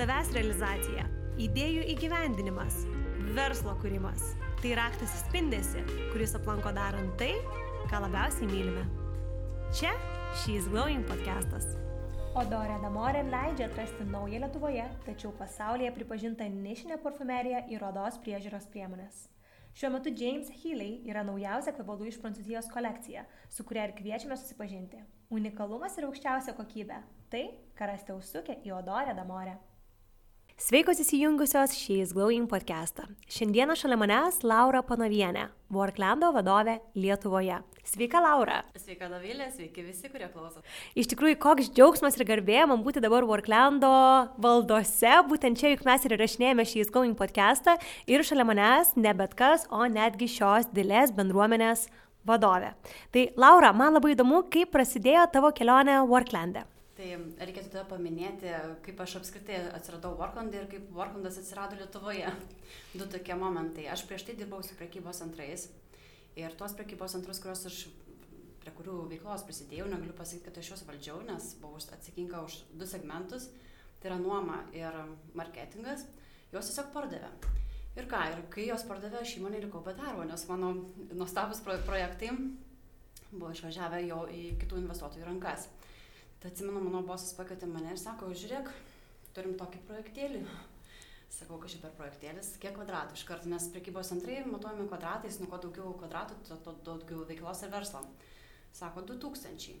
savęs realizacija, idėjų įgyvendinimas, verslo kūrimas. Tai raktas į spindesi, kuris aplanko darant tai, ką labiausiai mylime. Čia She's Glowing podcastas. Odorė Damorė leidžia atrasti naują Lietuvoje, tačiau pasaulyje pripažintą nišinę parfumeriją ir odos priežiūros priemonės. Šiuo metu James Healy yra naujausia kvepalų iš Prancūzijos kolekcija, su kuria ir kviečiame susipažinti. Unikalumas ir aukščiausia kokybė - tai, ką rasite užsukę į Odorę Damorę. Sveikos įsijungusios She's Glowing podcastą. Šiandieną šalia manęs Laura Panavienė, Worklando vadovė Lietuvoje. Sveika, Laura. Sveika, Davilė, sveiki visi, kurie klauso. Iš tikrųjų, koks džiaugsmas ir garbė man būti dabar Worklando valdose, būtent čia juk mes ir įrašinėjame She's Glowing podcastą ir šalia manęs ne bet kas, o netgi šios didelės bendruomenės vadovė. Tai Laura, man labai įdomu, kaip prasidėjo tavo kelionė Worklande. Tai reikėtų tada paminėti, kaip aš apskritai atsiradau Worklandai ir kaip Worklandas atsirado Lietuvoje. Du tokie momentai. Aš prieš tai dirbau su prekybos centrais ir tuos prekybos centrus, kuriuos aš prie kurių veiklos prisidėjau, negaliu pasakyti, kad aš juos valdžiau, nes buvau atsakinga už du segmentus, tai yra nuoma ir marketingas, juos tiesiog pardavė. Ir ką, ir kai juos pardavė, aš įmonė likau be darbo, nes mano nuostabus projektai buvo išvažiavę jau į kitų investuotojų rankas. Tai atsimenu, mano bosas pakvietė mane ir sako, žiūrėk, turim tokį projektėlį. Sakau, čia per projektėlis, kiek kvadratų iš karto, nes prekybos centrai matuojami kvadratais, nu kuo daugiau kvadratų, to, to daugiau veiklos ir verslo. Sako, 2000.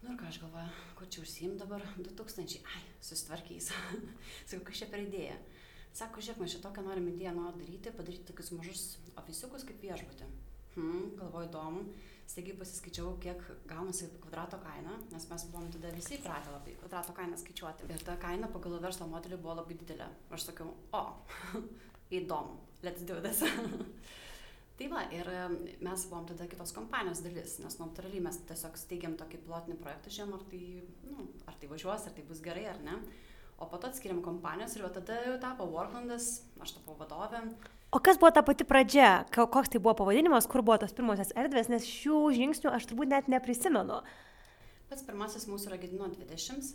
Nu ir ką aš galvoju, ko čia užsim dabar, 2000, ai, susitvarkys. Sakau, kas čia per idėja. Sako, žiūrėk, mes čia tokią norim idėją noriu daryti, padaryti tokius mažus ofisiukus kaip viešbutį. Hmm, galvoju įdomu staigiai pasiskaičiavau, kiek gaunasi kvadrato kaina, nes mes buvom tada visi įpratę labai kvadrato kainą skaičiuoti. Ir ta kaina pagal verslo modelį buvo labai didelė. Aš sakiau, o, įdomu, let's do this. tai va, ir mes buvom tada kitos kompanijos dalis, nes natūraliai mes tiesiog steigiam tokį pilotinį projektą, žinom, ar tai, nu, ar tai važiuos, ar tai bus gerai ar ne. O po to atskiriam kompanijos ir tada jau tapo Worklandas, aš tapau vadovė. O kas buvo ta pati pradžia? Koks tai buvo pavadinimas, kur buvo tos pirmosios erdvės, nes šių žingsnių aš turbūt net neprisimenu. Pats pirmasis mūsų yra Gedino 20,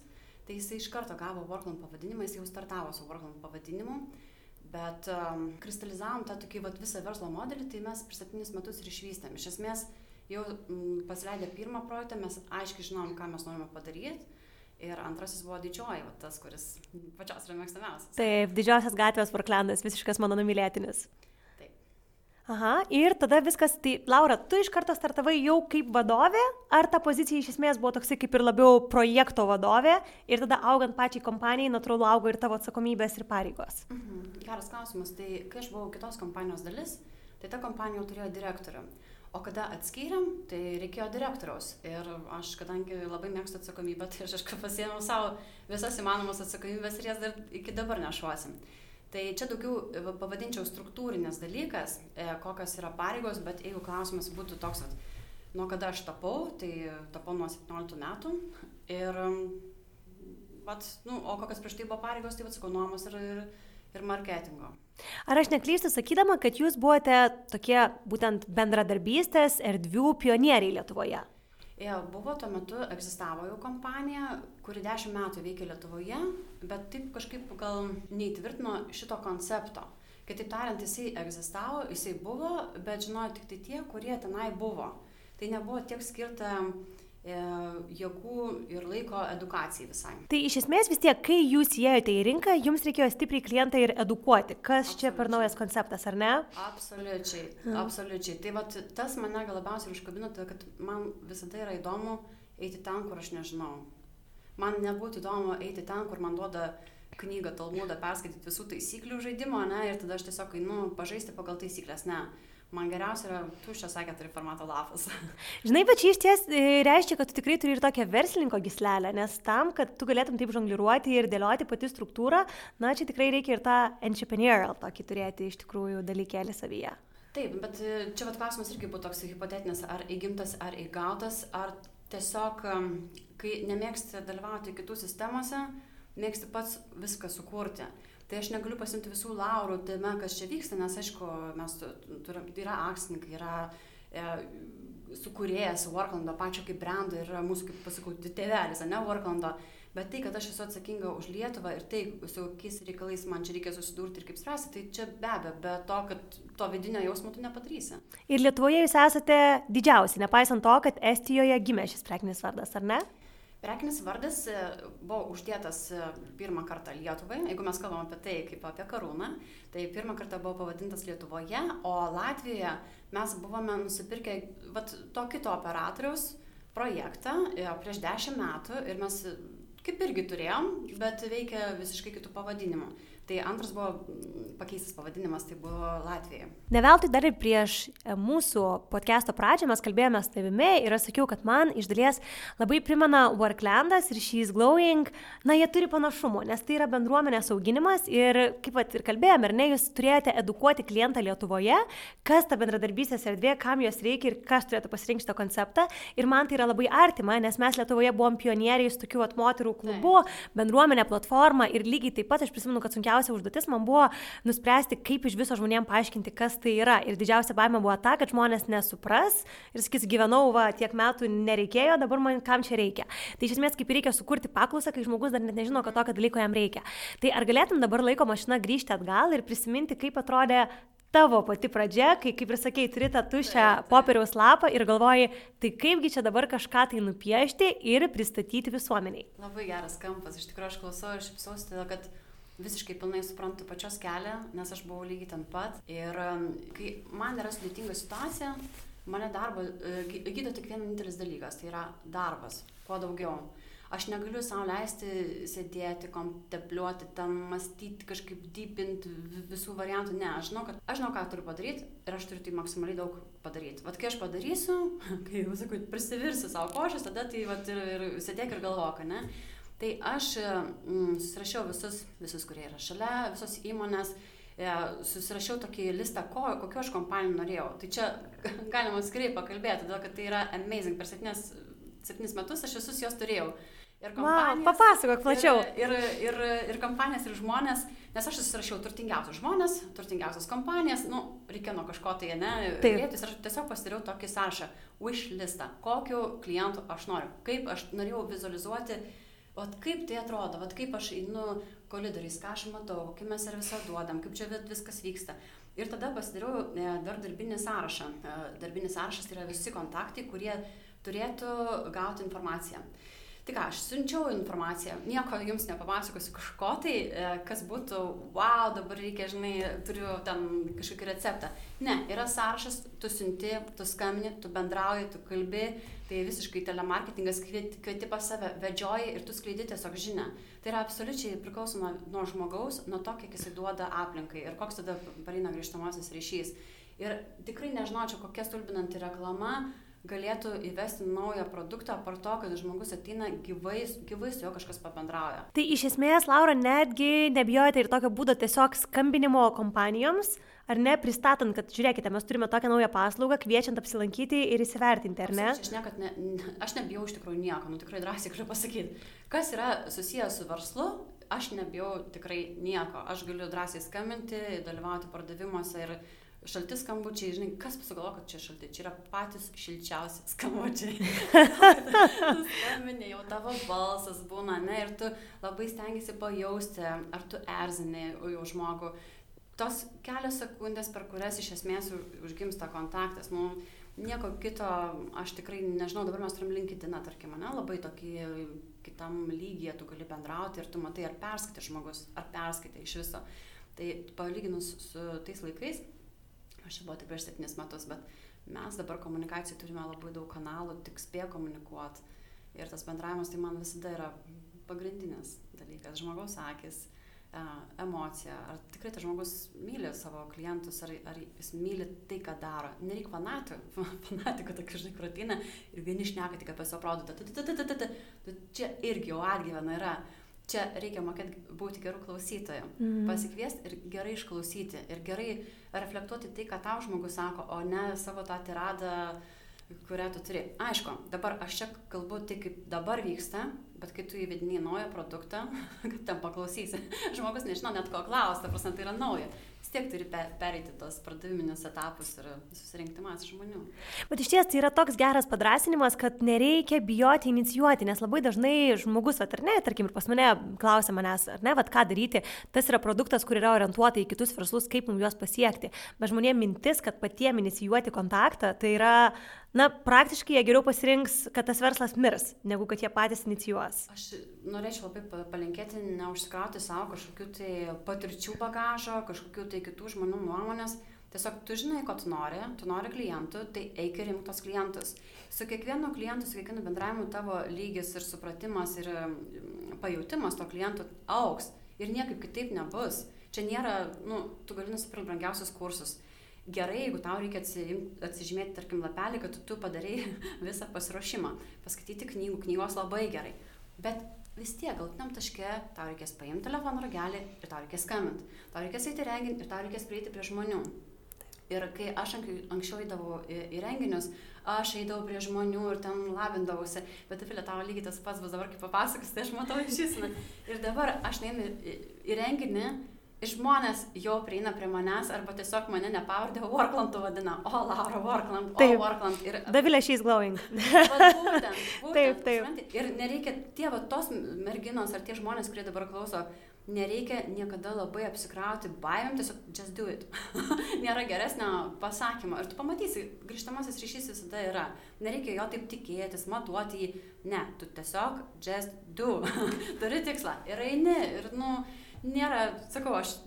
tai jisai iš karto gavo Workland pavadinimą, jis jau startavo su Workland pavadinimu, bet um, kristalizavom tą tokį vat, visą verslo modelį, tai mes per septynis metus ir išvystėm. Iš esmės, jau mm, pasileidę pirmą projektą, mes aiškiai žinom, ką mes norime padaryti Ir antrasis buvo didžioji, va, tas, kuris pačios yra mėgstamiausias. Taip, didžiosios gatvės Vorklandas, visiškas mano numylėtinis. Taip. Aha, ir tada viskas, tai Laura, tu iš karto startavai jau kaip vadovė, ar ta pozicija iš esmės buvo toksai kaip ir labiau projekto vadovė, ir tada augant pačiai kompanijai, natūralu augo ir tavo atsakomybės ir pareigos? Mhm. Geras klausimas, tai kai aš buvau kitos kompanijos dalis, tai ta kompanija turėjo direktorių. O kada atskyrėm, tai reikėjo direktoriaus. Ir aš, kadangi labai mėgstu atsakomybę, tai aš kažkaip pasiėmiau savo visas įmanomas atsakomybės ir jas dar iki dabar nešuosim. Tai čia daugiau pavadinčiau struktūrinės dalykas, e, kokios yra pareigos, bet jeigu klausimas būtų toks, at, nuo kada aš tapau, tai tapau nuo 17 metų. Ir, vat, nu, o kokios prieš tai buvo pareigos, tai atsakau nuomos ir, ir, ir marketingo. Ar aš neklystu sakydama, kad jūs buvote tokie būtent bendradarbystės erdvių pionieriai Lietuvoje? Ja, buvo tuo metu, egzistavo jau kompanija, kuri dešimt metų veikia Lietuvoje, bet taip kažkaip gal neįtvirtino šito koncepto. Kitaip tariant, jisai egzistavo, jisai buvo, bet žinojo tik tai tie, kurie tenai buvo. Tai nebuvo tiek skirta E, jėgų ir laiko edukacijai visai. Tai iš esmės vis tiek, kai jūs įėjote į rinką, jums reikėjo stipriai klientą ir edukuoti. Kas absoliučiai. čia per naujas konceptas, ar ne? Absoliučiai, hmm. absoliučiai. Tai vat, tas mane gal labiausiai užkabino, tai kad man visada yra įdomu eiti ten, kur aš nežinau. Man nebūtų įdomu eiti ten, kur man duoda knygą, talmudą, perskaityti visų taisyklių žaidimo, ne, ir tada aš tiesiog einu pažaisti pagal taisyklės, ne man geriausia yra tuščias A4 formato lapas. Žinai, bet čia iš ties e, reiškia, kad tu tikrai turi ir tokią verslininko gislelę, nes tam, kad tu galėtum taip žongliruoti ir dėlioti pati struktūrą, na, čia tikrai reikia ir tą entrepreneurial tokį turėti iš tikrųjų dalykėlį savyje. Taip, bet e, čia vat klausimas irgi buvo toks hipotetinis, ar įgimtas, ar įgautas, ar tiesiog, kai nemėgsti dalyvauti kitų sistemose, mėgsti pats viską sukurti tai aš negaliu pasiimti visų laurų tame, kas čia vyksta, nes aišku, mes turim, yra akcininkai, yra e, sukūrėjas Worklando pačio kaip brando ir mūsų, kaip pasakau, tėvelis, ne Worklando, Bet tai, kad aš esu atsakinga už Lietuvą ir tai, su kokiais reikalais man čia reikia susidurti ir kaip spręsti, tai čia be abejo, be to, kad to vidinio jausmo tu nepadarysi. Ir Lietuvoje jūs esate didžiausi, nepaisant to, kad Estijoje gimė šis prekinis vardas, ar ne? Prekinis vardas e, buvo uždėtas e, pirmą kartą Lietuvai, jeigu mes kalbam apie tai kaip apie karūną, tai pirmą kartą buvo pavadintas Lietuvoje, o Latvijoje mes buvome nusipirkę vat, to kito operatoriaus projektą e, prieš dešimt metų ir mes kaip irgi turėjom, bet veikia visiškai kitų pavadinimų. Tai antras buvo pakeistas pavadinimas, tai buvo Latvija. Ne veltui dar ir prieš e, mūsų podcast'o pradžią mes kalbėjome su tavimi ir aš sakiau, kad man iš dalies labai primena Worklandas ir She's Glowing, na jie turi panašumų, nes tai yra bendruomenės auginimas ir kaip pat ir kalbėjome, ar ne, jūs turėjote edukuoti klientą Lietuvoje, kas ta bendradarbystės erdvė, kam jos reikia ir kas turėtų pasirinkti šitą konceptą. Ir man tai yra labai artima, nes mes Lietuvoje buvom pionieriai su tokiu at moterų klubu, bendruomenė, platforma ir lygiai taip pat aš prisimenu, kad sunkiausia didžiausia užduotis man buvo nuspręsti, kaip iš viso žmonėms paaiškinti, kas tai yra. Ir didžiausia baime buvo ta, kad žmonės nesupras ir sakys, gyvenau, va, tiek metų nereikėjo, dabar man kam čia reikia. Tai iš esmės kaip reikia sukurti paklausą, kai žmogus dar net nežino, kad tokio dalyko jam reikia. Tai ar galėtum dabar laiko mašina grįžti atgal ir prisiminti, kaip atrodė tavo pati pradžia, kai, kaip ir sakei, turi tą tuščią popieriaus lapą ir galvoji, tai kaipgi čia dabar kažką tai nupiešti ir pristatyti visuomeniai. Labai geras kampas, iš tikrųjų aš klausau ir šipsausi, todėl kad visiškai pilnai suprantu pačios kelią, nes aš buvau lygiai ten pat. Ir kai man yra sudėtinga situacija, mane darbo e, gydo tik vienintelis dalykas, tai yra darbas, kuo daugiau. Aš negaliu savo leisti sėdėti, kontempliuoti, ten mąstyti, kažkaip dypinti visų variantų. Ne, aš žinau, kad aš žinau, ką turiu padaryti ir aš turiu tai maksimaliai daug padaryti. Vat kai aš padarysiu, kai sakau, prisivirsiu savo košės, tada tai vat, ir, ir sėdėk ir galvok, ne? Tai aš mm, susirašiau visus, visus, kurie yra šalia, visos įmonės, e, susirašiau tokį listą, ko, kokio aš kompanijų norėjau. Tai čia galima atskirai pakalbėti, todėl kad tai yra amazing. Per septynis, septynis metus aš visus juos turėjau. Ir kompanijas. Wow, papasakok plačiau. Ir, ir, ir, ir kompanijas, ir žmonės, nes aš susirašiau turtingiausius žmonės, turtingiausias kompanijas, nu, reikia nuo kažko tai, ne, rėtis, aš tiesiog pasidariau tokį sąrašą, wish listą, kokiu klientu aš noriu, kaip aš norėjau vizualizuoti Vat kaip tai atrodo, vat kaip aš einu koridoriais, ką aš matau, kokį mes servisą duodam, kaip čia viskas vyksta. Ir tada pasidariau e, dar darbinį sąrašą. E, darbinis sąrašas tai yra visi kontaktai, kurie turėtų gauti informaciją. Tai ką, aš siunčiau informaciją, nieko jums nepapasakosiu kažko tai, e, kas būtų, wow, dabar reikia, žinai, turiu ten kažkokį receptą. Ne, yra sąrašas, tu siunti, tu skambini, tu bendrauji, tu kalbi, tai visiškai telemarketingas kvieti, pas save, vedžioji ir tu skleidi tiesiog žinę. Tai yra absoliučiai priklausoma nuo žmogaus, nuo to, kiek jisai duoda aplinkai ir koks tada pareina grįžtamasis ryšys. Ir tikrai nežinočiau, kokia stulbinanti reklama galėtų įvesti naują produktą, apart to, kad žmogus ateina gyvai, gyvai su juo kažkas pabendrauja. Tai iš esmės, Laura, netgi nebijojate ir tokio būdo tiesiog skambinimo kompanijoms, ar ne, pristatant, kad žiūrėkite, mes turime tokią naują paslaugą, kviečiant apsilankyti ir įsivertinti, ar ne? Aš, niekad ne, aš nebijau iš tikrųjų nieko, nu tikrai drąsiai galiu pasakyti. Kas yra susijęs su verslu, aš nebijau tikrai nieko. Aš galiu drąsiai skambinti, dalyvauti pardavimuose ir šalti skambučiai, žinai, kas pasigalvo, kad čia šalti, čia yra patys šilčiausi skambučiai. Skambinė jau tavo balsas būna, ne, ir tu labai stengiasi pajausti, ar tu erzini jau žmogų. Tos kelios sekundės, per kurias iš esmės užgimsta kontaktas, nu, nieko kito, aš tikrai nežinau, dabar mes turim linkidiną, tarkim, ne, labai tokį kitam lygyje tu gali bendrauti ir tu matai, ar perskaitė žmogus, ar perskaitė iš viso. Tai palyginus su tais laikais, aš čia buvo tik prieš septynis metus, bet mes dabar komunikacijai turime labai daug kanalų, tik spėję komunikuoti. Ir tas bendravimas tai man visada yra pagrindinis dalykas. Žmogaus akis, emocija. Ar tikrai tas žmogus myli savo klientus, ar, ar jis myli tai, ką daro. Nereikia fanatikų, fanatikų tokia žinai kratinė ir vieni šneka tik apie savo produktą. Čia irgi jau atgyvena yra čia reikia mokėti būti gerų klausytojų. Mm. Pasikviesti ir gerai išklausyti. Ir gerai reflektuoti tai, ką tau žmogus sako, o ne savo tą tiradą, kurią tu turi. Aišku, dabar aš čia kalbu tai, kaip dabar vyksta, bet kai tu įvedini naują produktą, kad ten paklausysi, žmogus nežino net ko klausti, prasme, tai yra nauja vis tiek turi pe pereiti tos pardaviminius etapus ir susirinkti masę žmonių. Bet iš ties tai yra toks geras padrasinimas, kad nereikia bijoti inicijuoti, nes labai dažnai žmogus, ar ne, tarkim, ir pas mane klausia manęs, ar ne, vad ką daryti, tas yra produktas, kur yra orientuota į kitus verslus, kaip mums juos pasiekti. Bet žmonėms mintis, kad patiems inicijuoti kontaktą, tai yra na, praktiškai jie geriau pasirinks, kad tas verslas mirs, negu kad jie patys inicijuos. Aš norėčiau labai palinkėti neužsikrauti savo kažkokių tai patirčių bagažo, kažkokių tai kitų žmonių nuomonės. Tiesiog tu žinai, ko tu nori, tu nori klientų, tai eik ir imk tos klientus. Su kiekvienu klientu, su kiekvienu bendravimu tavo lygis ir supratimas ir mm, pajūtimas to klientų auks ir niekaip kitaip nebus. Čia nėra, nu, tu gali nusipirkti brangiausius kursus gerai, jeigu tau reikia atsižymėti, tarkim, lapelį, kad tu, tu padarai visą pasiruošimą, paskaityti knygų, knygos labai gerai. Bet vis tiek galtiniam taške tau reikės paimti telefono ragelį ir tau reikės skambinti, tau reikės eiti renginį ir tau reikės prieiti prie žmonių. Ir kai aš anksčiau eidavau į, į renginius, aš eidavau prie žmonių ir ten labindavausi, bet Filė tavo lygiai tas pats bus dabar, kai papasakos, tai aš matau iš esmės. Ir dabar aš neinu į, į renginį žmonės jau prieina prie manęs arba tiesiog mane ne pavardė, o Worklandu vadina. O, Laura Workland, o, taip. Workland. Ir... Davilė šiais glowing. būtent, būtent, taip, taip. Šventi. Ir nereikia, tie va, tos merginos ar tie žmonės, kurie dabar klauso, nereikia niekada labai apsikrauti baimėm, tiesiog just do it. Nėra geresnio pasakymo. Ir tu pamatysi, grįžtamasis ryšys visada yra. Nereikia jo taip tikėtis, matuoti jį. Ne, tu tiesiog just do. Turi tikslą. Ir eini. Ir, nu, nėra, sakau, aš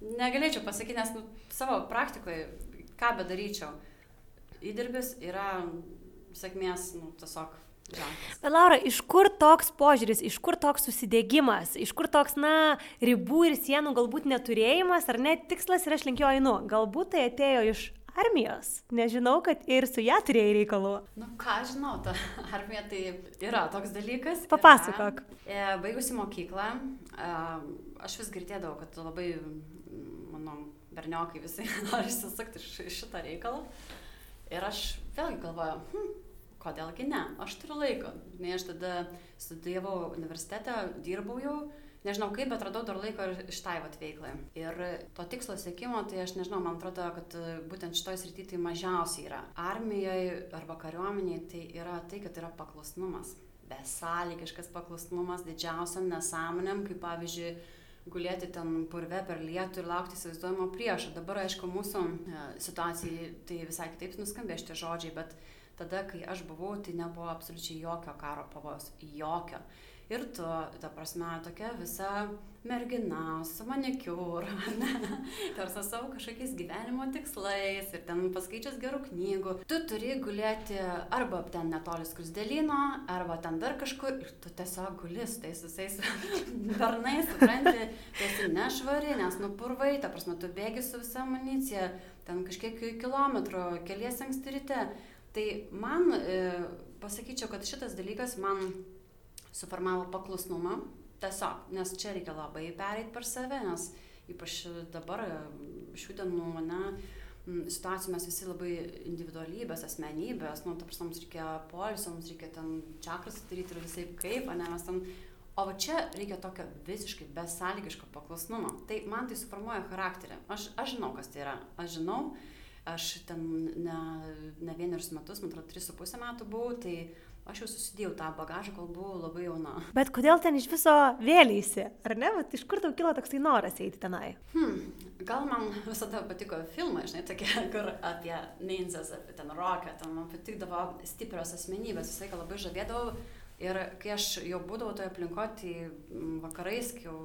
negalėčiau pasakyti, nes nu, savo praktikoje, ką bedaryčiau, įdirbis yra sėkmės, nu, tiesiog. Bet Laura, iš kur toks požiūris, iš kur toks susidėgymas, iš kur toks, na, ribų ir sienų galbūt neturėjimas, ar net tikslas ir aš link jo einu? Galbūt tai atėjo iš armijos. Nežinau, kad ir su ją turėjai reikalų. Nu, ką žinau, ta armija tai yra toks dalykas. Papasakok. Yra, e, baigusi mokyklą, e, aš vis girdėdavau, kad labai, mano berniokai visai nori susukti šitą reikalą. Ir aš vėlgi galvoju, hm, kodėlgi ne, aš turiu laiko. Nes aš tada studijavau universitete, dirbau jau nežinau kaip, bet radau dar laiko ir šitai vat veiklai. Ir to tikslo siekimo, tai aš nežinau, man atrodo, kad e, būtent šitoje srityje tai mažiausiai yra. Armijoje arba kariuomeniai tai yra tai, kad yra paklusnumas. Besąlygiškas paklusnumas didžiausiam nesąmonėm, kaip pavyzdžiui, gulėti ten purve per lietų ir laukti įsivaizduojamo priešo. Dabar, aišku, mūsų e, situacijai tai visai kitaip nuskambė šitie žodžiai, bet tada, kai aš buvau, tai nebuvo absoliučiai jokio karo pavojus. Jokio ir tu, ta prasme, tokia visa mergina su manikiūru, tarsi savo kažkokiais gyvenimo tikslais ir ten paskaičius gerų knygų. Tu turi gulėti arba ten netoli skrusdėlino, arba ten dar kažkur ir tu tiesiog guli su tais visais bernais, supranti, tu esi nešvari, nes nupurvai, ta prasme, tu bėgi su visa amunicija, ten kažkiek kilometrų, keliesi anksti ryte. Tai man, e, pasakyčiau, kad šitas dalykas man suformavo paklusnumą tiesiog, nes čia reikia labai pereiti per save, nes ypač dabar šių dienų, ne, situacijų mes visi labai individualybės, asmenybės, nu, ta prasme, mums reikia polisio, mums reikia ten čakras daryti ir visai kaip, ne, mes ten, o va čia reikia tokio visiškai besąlygiško paklusnumo. Tai man tai suformuoja charakterį. Aš, aš žinau, kas tai yra. Aš žinau, aš ten ne, ne vienerius metus, man atrodo, 3,5 metų buvau, tai aš jau susidėjau tą bagažą, kol buvau labai jauna. Bet kodėl ten iš viso vėlysi, ar ne? Vat iš kur tau kilo toksai noras eiti tenai? Hmm, gal man visada patiko filmai, žinai, tokie, kur apie ninjas, apie ten roką, ten man patikdavo stiprios asmenybės, visą laiką labai žavėdavau. Ir kai aš jau būdavau toje aplinkoje, tai vakarais, kai jau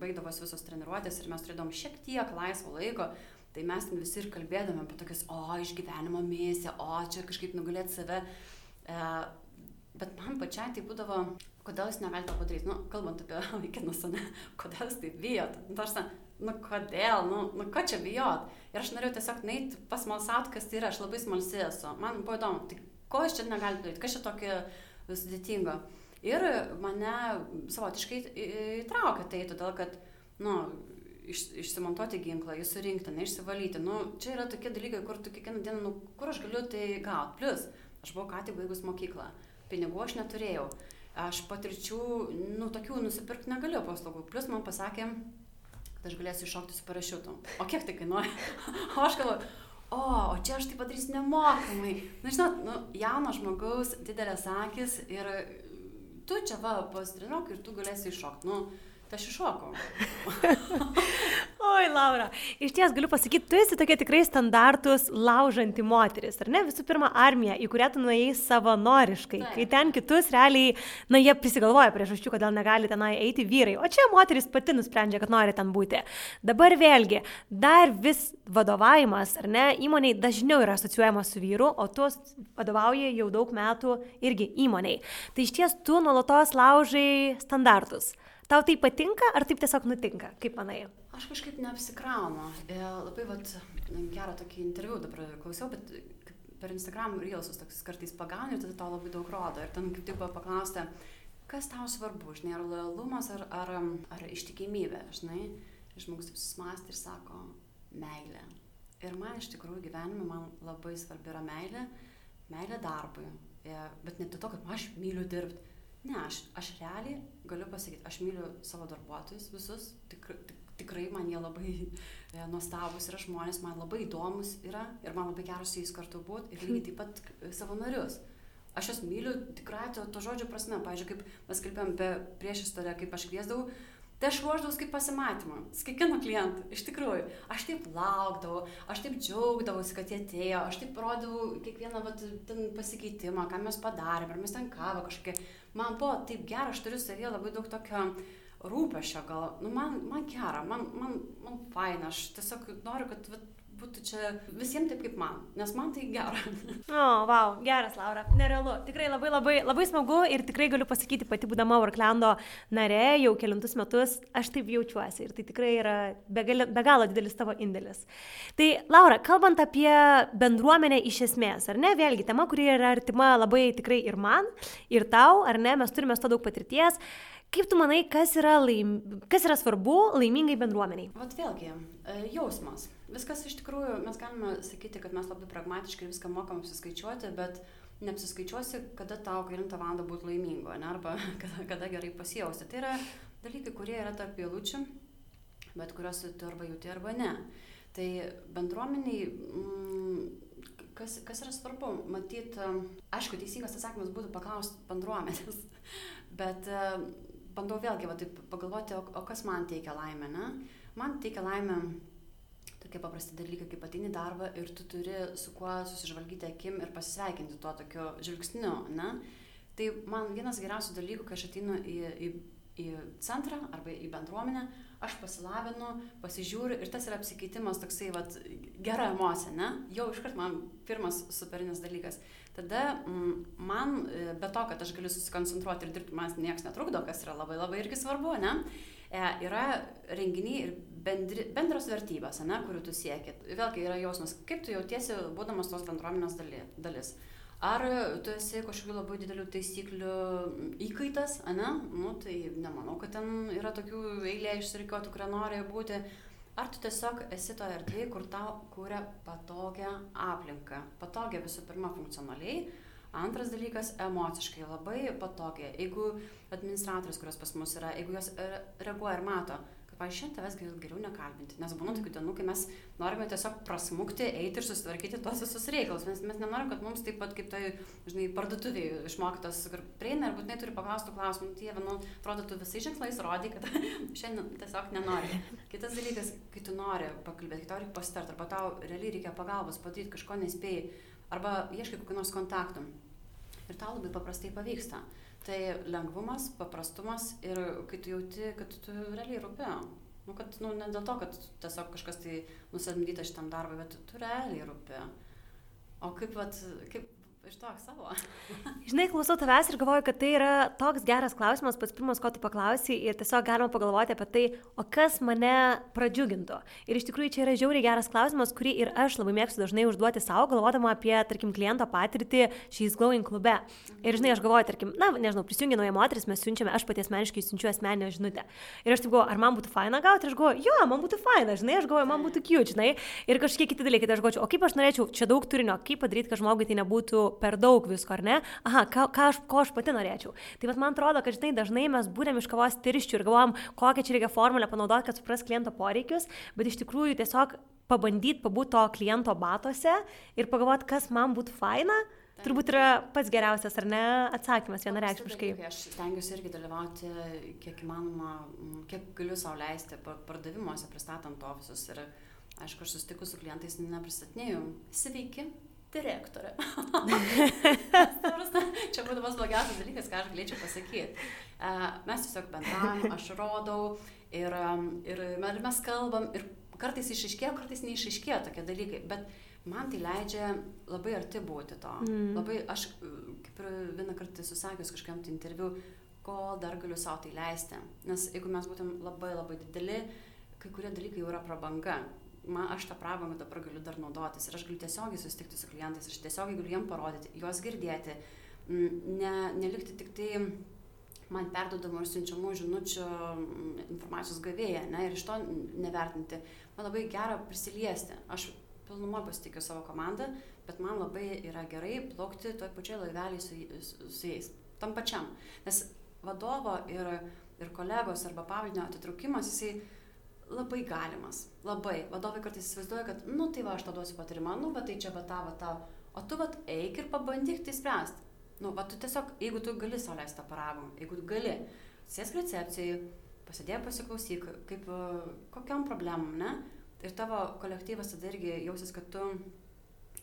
baigdavos visos treniruotės ir mes turėdavom šiek tiek laisvo laiko, tai mes ten visi ir kalbėdami apie tokias, o, išgyvenimo misiją, o, čia kažkaip nugalėti save. E, Bet man pačiai tai būdavo, kodėl jūs negalite to padaryti, nu, kalbant apie vaikinus, ne, kodėl jūs taip bijot, nu, tarsi, nu, kodėl, nu, nu, ko čia bijot. Ir aš norėjau tiesiog neiti pasmalsauti, kas tai yra, aš labai smalsi esu. Man buvo įdomu, tai ko aš čia negalite daryti, kas čia tokio sudėtingo. Ir mane savotiškai įtraukė tai, todėl kad, nu, iš, išsimontuoti ginklą, jį surinkti, neišsivalyti. Nu, čia yra tokie dalykai, kur tu kiekvieną dieną, nu, kur aš galiu tai gauti. Plus, aš buvau ką tik baigus mokyklą pinigų aš neturėjau. aš patirčių, nu, tokių nusipirkti negaliu paslaugų. Plus man pasakė, kad aš galėsiu iššokti su parašiutu. O kiek tai kainuoja? o aš galvoju, o, o čia aš tai padarysiu nemokamai. Na, žinot, nu, jaunas žmogaus, didelės akis ir tu čia va pasitreniruok ir tu galėsi iššokti. Nu, tai aš iššokau. Oi, Laura, iš ties galiu pasakyti, tu esi tokia tikrai standartus laužanti moteris, ar ne? Visų pirma, armija, į kurią tu nuėjai savanoriškai, Taip. kai ten kitus realiai, na, jie prisigalvoja priežasčių, kodėl negali tenai eiti vyrai, o čia moteris pati nusprendžia, kad nori ten būti. Dabar vėlgi, dar vis vadovavimas, ar ne, įmoniai dažniau yra asocijuojamas su vyru, o tu vadovauji jau daug metų irgi įmoniai. Tai iš ties tu nuolatos laužai standartus. Tau tai patinka, ar taip tiesiog nutinka, kaip manai? Aš kažkaip neapsikraunu. E, labai vat, gerą tokį interviu dabar klausiau, bet per Instagram reelsus toks kartais pagauni ir tada tau labai daug rodo. Ir ten kaip tik buvo paklausta, kas tau svarbu, žinai, ar lojalumas, ar, ar, ar ištikimybė, žinai. Žmogus taip susimasti ir sako, meilė. Ir man iš tikrųjų gyvenime man labai svarbi yra meilė, meilė darbui. E, bet ne dėl to, kad aš myliu dirbti Ne, aš, aš realiai galiu pasakyti, aš myliu savo darbuotojus visus, tik, tik, tikrai man jie labai e, nuostabus yra žmonės, man labai įdomus yra ir man labai geras su jais kartu būti ir lygiai taip pat e, savo narius. Aš juos myliu tikrai to, to žodžio prasme. Pavyzdžiui, kaip mes kalbėjom apie prieš istoriją, kaip aš kviesdavau, Tai aš ruoždavau kaip pasimatymą, su kiekvienu klientu, iš tikrųjų. Aš taip laukdavau, aš taip džiaugdavausi, kad jie atėjo, aš taip rodavau kiekvieną vat, pasikeitimą, ką mes padarėme, ar mes ten kavą kažkokią. Man buvo taip gera, aš turiu savyje labai daug tokio rūpešio, gal, nu man, man gera, man, man, man faina, aš tiesiog noriu, kad vat, būtų čia visiems taip kaip man, nes man tai gera. O, oh, wow, geras, Laura, nerealu. Tikrai labai labai, labai smagu ir tikrai galiu pasakyti, pati būdama Orklando narė jau kelintus metus, aš taip jaučiuosi ir tai tikrai yra be, gali, be galo didelis tavo indėlis. Tai, Laura, kalbant apie bendruomenę iš esmės, ar ne, vėlgi tema, kuri yra artima labai tikrai ir man, ir tau, ar ne, mes turime to daug patirties. Kaip tu manai, kas yra, laim... kas yra svarbu laimingai bendruomeniai? Vat vėlgi, e, jausmas viskas iš tikrųjų, mes galime sakyti, kad mes labai pragmatiškai viską mokam apsiskaičiuoti, bet neapsiskaičiuosi, kada tau 9 val. būti laimingo, ne, arba kada, kada gerai pasijausti. Tai yra dalykai, kurie yra tarp eilučių, bet kuriuos tu arba jauti, arba ne. Tai bendruomeniai, mm, kas, kas yra svarbu, matyti, aišku, teisingas atsakymas būtų paklausti bendruomenės, bet bandau vėlgi va, taip pagalvoti, o, o kas man teikia laimę, ne? Man teikia laimę tokie paprasti dalykai, kaip ateini darbą ir tu turi su kuo susižvalgyti akim ir pasisveikinti tuo tokiu žvilgsniu, ne? Tai man vienas geriausių dalykų, kai aš ateinu į, į, į centrą arba į bendruomenę, aš pasilavinu, pasižiūriu ir tas yra apsikeitimas toksai, vat, gera emocija, ne? Jau iškart man pirmas superinis dalykas. Tada mm, man, e, be to, kad aš galiu susikoncentruoti ir dirbti, man niekas netrukdo, kas yra labai labai irgi svarbu, ne? E, yra renginiai ir bendri, bendros vertybės, ne, kurių tu sieki. Vėlgi yra jausmas, kaip tu jautiesi, būdamas tos bendruomenės dalis. Ar tu esi kažkokių labai didelių taisyklių įkaitas, ne? Nu, tai nemanau, kad ten yra tokių eilė išsirikiotų, kurie nori būti. Ar tu tiesiog esi to erdvėje, kur tau kūrė patogią aplinką. Patogią visų pirma funkcionaliai, Antras dalykas - emociškai labai patogiai. Jeigu administratorius, kurios pas mus yra, jeigu jos reaguoja ir mato, kad, pavyzdžiui, šiandien tavęs geriau, geriau nekalbinti, nes būna tokių dienų, kai mes norime tiesiog prasmukti, eiti ir susitvarkyti tuos visus reikalus, nes mes nenorim, kad mums taip pat kaip tai, žinai, parduotuviai išmokytas, kur prieina ir būtinai turi paklausti klausimų, tie, nu, atrodo, tu visais ženklais rodai, kad šiandien tiesiog nenori. Kitas dalykas, kai tu nori pakalbėti, kai tau reikia pasitarti, arba tau realiai reikia pagalbos, padaryti kažko nespėjai, arba ieškai kokių nors kontaktų ir tau labai paprastai pavyksta. Tai lengvumas, paprastumas ir kai tu jauti, kad tu realiai rūpi. Nu, kad, nu, ne dėl to, kad tiesiog kažkas tai nusamdyta šitam darbui, bet tu realiai rūpi. O kaip, vat, kaip, Ištok savo. Žinai, klausau tavęs ir galvoju, kad tai yra toks geras klausimas, pats pirmas, ko tu paklausai ir tiesiog galima pagalvoti apie tai, o kas mane pradžiugintų. Ir iš tikrųjų čia yra žiauriai geras klausimas, kurį ir aš labai mėgstu dažnai užduoti savo, galvodama apie, tarkim, kliento patirtį šiais Glowing klube. Ir žinai, aš galvoju, tarkim, na, nežinau, prisijungia nauja moteris, mes siunčiame, aš pati asmeniškai siunčiu asmeninę žinutę. Ir aš taip galvoju, ar man būtų faina gauti, ir aš galvoju, jo, man būtų faina, žinai, aš galvoju, man būtų cute, žinai. Ir kažkiek kiti dalykai, tai aš galvoju, o kaip aš norėčiau, čia daug turinio, kaip padaryti, kad žmogui tai nebūtų per daug visko, ar ne? Aha, ką, ką aš, ko aš pati norėčiau. Tai bet man atrodo, kad žinai, dažnai mes būrėm iš kavos tirščių ir galvojam, kokią čia reikia formulę panaudoti, kad supras kliento poreikius, bet iš tikrųjų tiesiog pabandyti pabūti to kliento batose ir pagalvoti, kas man būtų faina. Turbūt yra pats geriausias, ar ne, atsakymas vienareikšmiškai. Aš stengiuosi irgi dalyvauti, kiek įmanoma, kiek galiu sau leisti pardavimuose, pristatant ofisus. Ir aišku, aš susitikus su klientais nepristatinėjau. Sveiki, direktorė. čia būtų pats blogiausias dalykas, ką aš galėčiau pasakyti. Mes tiesiog bendravom, aš rodau ir, ir mes kalbam ir kartais išaiškėjo, kartais neišaiškėjo tokie dalykai. Bet man tai leidžia labai arti būti to. Mm. Labai, aš kaip ir vieną kartą susakius kažkam tai interviu, kol dar galiu savo tai leisti. Nes jeigu mes būtum labai labai dideli, kai kurie dalykai jau yra prabanga man, aš tą prabangą dabar galiu dar naudotis ir aš galiu tiesiogiai susitikti su klientais, aš tiesiogiai galiu jiem parodyti, juos girdėti, ne, nelikti tik tai man perdodamų ir siunčiamų žinučių informacijos gavėja ne, ir iš to nevertinti. Man labai gera prisiliesti. Aš pilnumą pasitikiu savo komandą, bet man labai yra gerai plaukti toj pačioj laivelį su, su, su jais, tam pačiam. Nes vadovo ir, ir kolegos arba pavaldinio atitraukimas, jisai labai galimas. Labai. Vadovai kartais įsivaizduoja, kad, nu tai va, aš tau duosiu patarimą, nu va tai čia va tavo, tau. O tu va eik ir pabandyk tai spręsti. Nu, va tu tiesiog, jeigu tu gali sau leisti tą paramą, jeigu tu gali, sėsk recepcijai, pasidėk pasiklausyk, kaip, kokiam problemam, ne? Ir tavo kolektyvas tada irgi jausis, kad tu,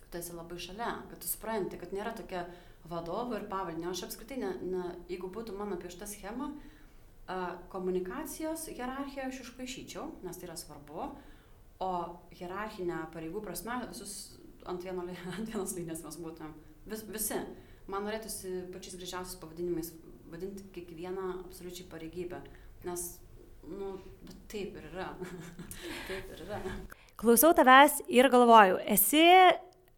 tu esi labai šalia, kad tu supranti, kad nėra tokia vadovo ir pavaldinio. Aš apskritai, ne, ne, jeigu būtų mano piešta schema, Komunikacijos hierarchiją aš išpaišyčiau, nes tai yra svarbu, o hierarchinę pareigų prasme visus ant, vieno, ant vienos linijos mes būtumėm. Vis, visi. Man norėtųsi pačiais gražiausiais pavadinimais vadinti kiekvieną absoliučiai pareigybę, nes, nu, bet taip ir yra. taip ir yra. Klausau tavęs ir galvoju, esi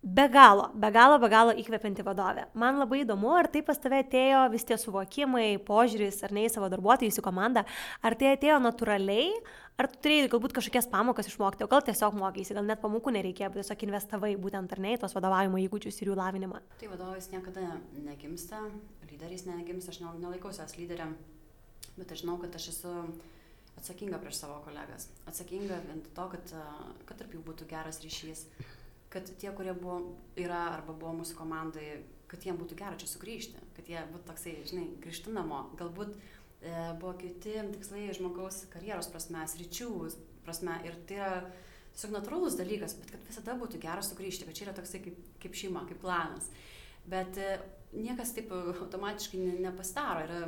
be galo, be galo, be galo įkvepianti vadovė. Man labai įdomu, ar tai pas tave atėjo vis tie suvokimai, požiūris, ar ne į savo darbuotojus, į komandą, ar tai atėjo natūraliai, ar tu turėjai galbūt kažkokias pamokas išmokti, o gal tiesiog mokysi, gal net pamokų nereikėjo, bet tiesiog investavai būtent ar ne į tos vadovavimo įgūdžius ir jų lavinimą. Tai vadovas niekada negimsta, lyderis negimsta, aš nelaikau savęs lyderiam, bet aš žinau, kad aš esu atsakinga prieš savo kolegas. Atsakinga vien to, kad, kad tarp jų būtų geras ryšys kad tie, kurie buvo, yra arba buvo mūsų komandai, kad jiems būtų gera čia sugrįžti, kad jie būtų toksai, žinai, grįžti namo. Galbūt e, buvo kiti tikslai žmogaus karjeros prasme, ryčių prasme ir tai yra tiesiog natūralus dalykas, bet kad visada būtų gera sugrįžti, kad čia yra toksai kaip, kaip šeima, kaip planas. Bet e, niekas taip automatiškai ne, nepastaro. Yra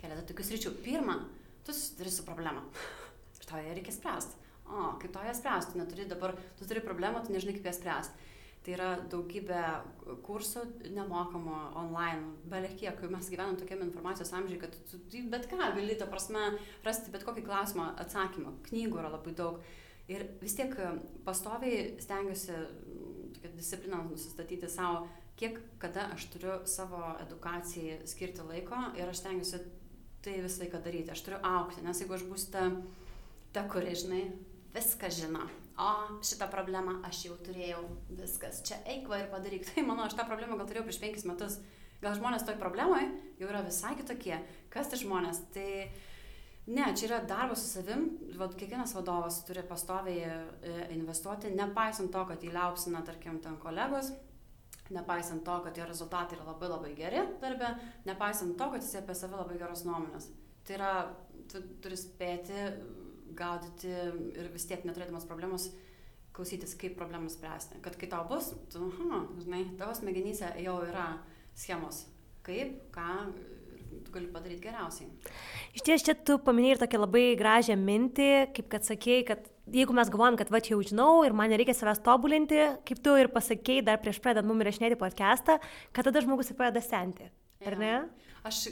keletą tokių sričių. Pirma, tu susiduri su problema. Ir tau ją reikia spręsti o, kaip to ją spręsti, tu neturi dabar, tu turi problemą, tu nežinai, kaip ją spręsti. Tai yra daugybė kursų nemokamų online, beveik kiek, mes gyvenam tokiam informacijos amžiai, kad tu bet ką gali, ta prasme, rasti bet kokį klausimą atsakymą. Knygų yra labai daug. Ir vis tiek pastoviai stengiuosi tokią discipliną nusistatyti savo, kiek kada aš turiu savo edukacijai skirti laiko ir aš stengiuosi tai visą laiką daryti. Aš turiu aukti, nes jeigu aš būsiu ta, ta kuri, žinai, viską žino. O šitą problemą aš jau turėjau, viskas, čia eik va ir padaryk. Tai mano, aš tą problemą gal turėjau prieš penkis metus. Gal žmonės toj problemai jau yra visai kitokie. Kas tai žmonės? Tai ne, čia yra darbas su savim. Vat, kiekvienas vadovas turi pastoviai e, investuoti, nepaisant to, kad jį liaupsina, tarkim, ten kolegos, nepaisant to, kad jo rezultatai yra labai labai geri darbė, nepaisant to, kad jis apie save labai geros nuomonės. Tai yra, tu turi spėti gaudyti ir vis tiek neturėdamas problemos klausytis, kaip problemą spręsti. Kad kai tau bus, tu, aha, žinai, tavo smegenyse jau yra schemos, kaip, ką tu gali padaryti geriausiai. Iš ties čia tu paminėjai ir tokią labai gražią mintį, kaip kad sakėjai, kad jeigu mes galvojam, kad va čia jau žinau ir man nereikia savęs tobulinti, kaip tu ir pasakėjai dar prieš pradedant mum įrašinėti podcastą, kad tada žmogus ir pradeda senti. Ar ja. ne? Aš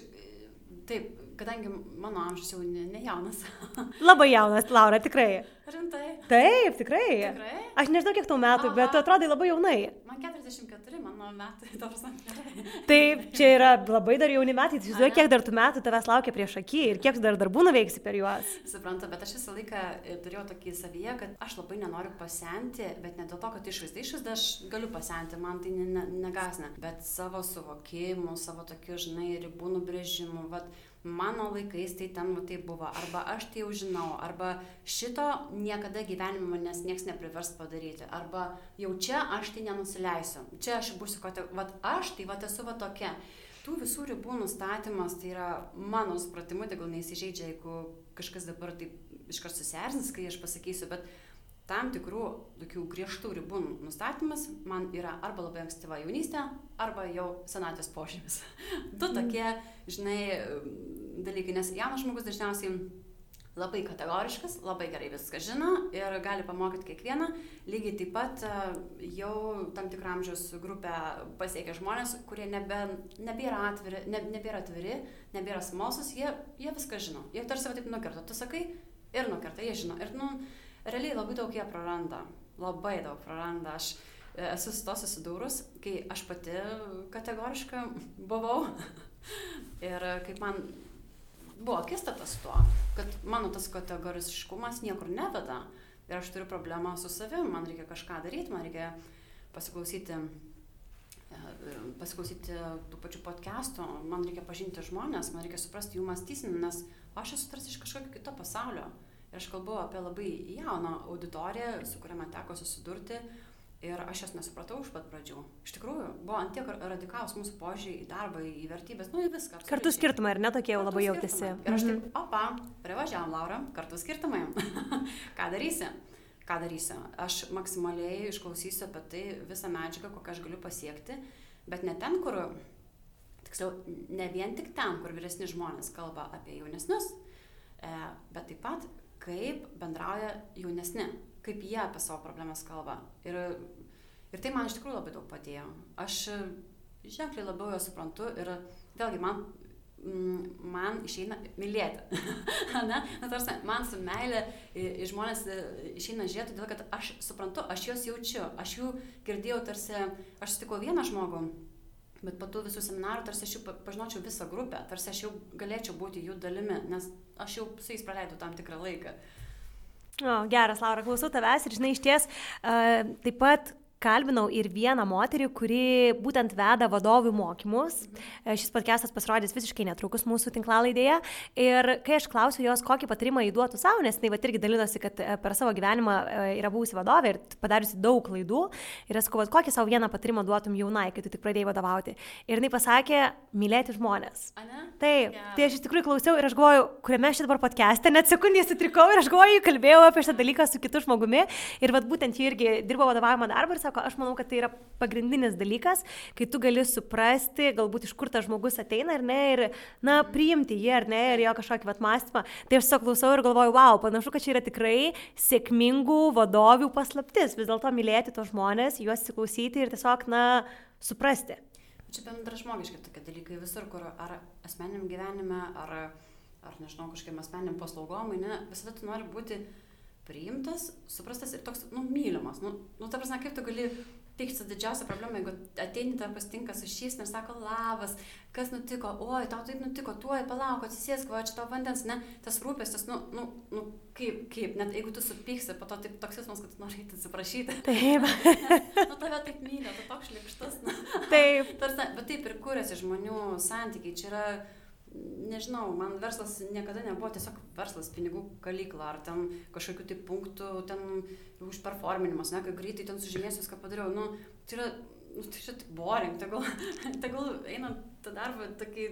taip, kadangi mano amžius jau ne, ne jaunas. Labai jaunas, Laura, tikrai. Rimtai. Taip, tikrai. Tikrai? Aš nežinau, kiek tau metų, bet tu Aha. atrodai labai jaunai. Man 44, mano metai, gerai. Taip, čia yra labai dar jauni metai. Tai Žinau, kiek dar tų metų tavęs laukia prieš akį ir kiek tu dar darbų nuveiksi per juos. Suprantu, bet aš visą laiką e, turėjau tokį savyje, kad aš labai nenoriu pasenti, bet ne dėl to, kad išvaizda išvaizda aš galiu pasenti, man tai ne, ne, negasina, bet savo suvokimu, savo tokiu, žinai, ribų nubrėžimu, vat, mano laikais tai ten va, tai buvo, arba aš tai jau žinau, arba šito niekada gyvenime manęs niekas neprivers padaryti, arba jau čia aš tai nenusileisiu, čia aš būsiu, kad, vat aš tai va esu va tokia. Tų visų ribų nustatymas tai yra mano supratimu, tegul neįsižeidžia, jeigu kažkas dabar taip iškart susierzins, kai aš pasakysiu, bet tam tikrų tokių griežtų ribų nustatymas man yra arba labai ankstyva jaunystė, arba jau senatvės požymis. du tokie, žinai, dalykai, nes jaunas žmogus dažniausiai labai kategoriškas, labai gerai viską žino ir gali pamokyti kiekvieną. Lygiai taip pat e, jau tam tikrą amžiaus grupę pasiekia žmonės, kurie nebe, nebėra, atviri, ne, nebėra atviri, nebėra smalsus, jie, jie viską žino. Jie tarsi va taip nukerta. Tu sakai ir nukerta, jie žino. Ir, nu, realiai labai daug jie praranda. Labai daug praranda. Aš e, esu su to susidūrus, kai aš pati kategoriška buvau. ir kaip man buvo akistatas tuo, kad mano tas kategoriškumas niekur neveda. Ir aš turiu problemą su savim, man reikia kažką daryti, man reikia pasiklausyti, e, pasiklausyti tų pačių podcastų, man reikia pažinti žmonės, man reikia suprasti jų mąstysinį, nes aš esu tarsi iš kažkokio kito pasaulio. Ir aš kalbu apie labai jauną auditoriją, su kuria man teko susidurti. Ir aš jos nesupratau iš pat pradžių. Iš tikrųjų, buvo ant tiek radikalus mūsų požiūrį į darbą, į vertybės, nu į viską. Kartu absoliučiai. skirtumai, ar ne tokie jau labai jautėsi? Ir aš taip, opa, privažiavam, Laura, kartu skirtumai. Ką darysi? Ką darysi? Aš maksimaliai išklausysiu apie tai visą medžiagą, kokią aš galiu pasiekti, bet ne ten, kur, tiksliau, ne vien tik ten, kur vyresni žmonės kalba apie jaunesnius, e, bet taip pat, kaip bendrauja jaunesni, kaip jie apie savo problemas kalba. Ir, ir tai man iš tikrųjų labai daug padėjo. Aš ženkliai labiau jo suprantu ir vėlgi man mm, man išeina mylėti. Na, tarsi, man su meilė žmonės e, išeina žiūrėti, todėl kad aš suprantu, aš juos jaučiu, aš jų girdėjau tarsi, aš sutikau vieną žmogų, bet po tų visų seminarų tarsi aš jau pa- pažinočiau visą grupę, tarsi aš jau galėčiau būti jų dalimi, nes aš jau su jais praleidau tam tikrą laiką. O, geras, Laura, klausau tavęs ir žinai, iš ties uh, taip pat kalbinau ir vieną moterį, kuri būtent veda vadovų mokymus. E, Šis podcastas pasirodys visiškai netrukus mūsų tinklalaidėje. Ir kai aš klausiu jos, kokį patarimą įduotų savo, nes tai va irgi dalinosi, kad e, per savo gyvenimą e, yra buvusi vadovė ir padariusi daug klaidų. Ir aš sakau, "Vat kokį savo vieną patarimą duotum jaunai, kai tu tik pradėjai vadovauti. Ir jinai pasakė, mylėti žmonės. Ane? Taip, Geras. tai aš iš tikrųjų klausiau ir aš galvoju, kuriame aš dabar podcast'e, net sekundį sutrikau ir aš galvoju, kalbėjau apie šitą dalyką su kitu žmogumi ir vat būtent ji irgi dirbo vadovavimo darbą ir sako, aš manau, kad tai yra pagrindinis dalykas, kai tu gali suprasti, galbūt iš kur tas žmogus ateina ar ne, ir, na, priimti jį ar ne, ir jo kažkokį vat mąstymą. Tai aš tiesiog klausau ir galvoju, wow, panašu, kad čia yra tikrai sėkmingų vadovių paslaptis, vis dėlto mylėti tos žmonės, juos įsiklausyti ir tiesiog, na, suprasti. Čia bendražmogiški tokie dalykai visur, kur ar asmeniniam gyvenime, ar, ar nežinau, kažkokiam asmeniniam paslaugom, ne, visada tu nori būti priimtas, suprastas ir toks, nu, mylimas. Nu, nu ta prasme, kaip tu gali pykti didžiausia problema, jeigu ateini tam pasitinka su šys ir sako, labas, kas nutiko, oi, tau taip nutiko, tuoj palauk, atsisėsk, va, čia tau vandens, ne, tas rūpestis, nu, nu, nu, kaip, kaip, net jeigu tu supyksi, po to taip toks jausmas, kad tu nori atsiprašyti. Taip, nu, tave taip myli, tu toks šlikštas. Nu. taip. Tarsi, bet taip ir kūrėsi žmonių santykiai. Čia yra, nežinau, man verslas niekada nebuvo tiesiog verslas, pinigų kalykla ar ten kažkokių tai punktų, ten užperforminimas, ne, kai greitai ten sužymėsiu, ką padariau. Nu, tai yra, nu, tai čia tik boring, tegul, tegul einant tą darbą tokį,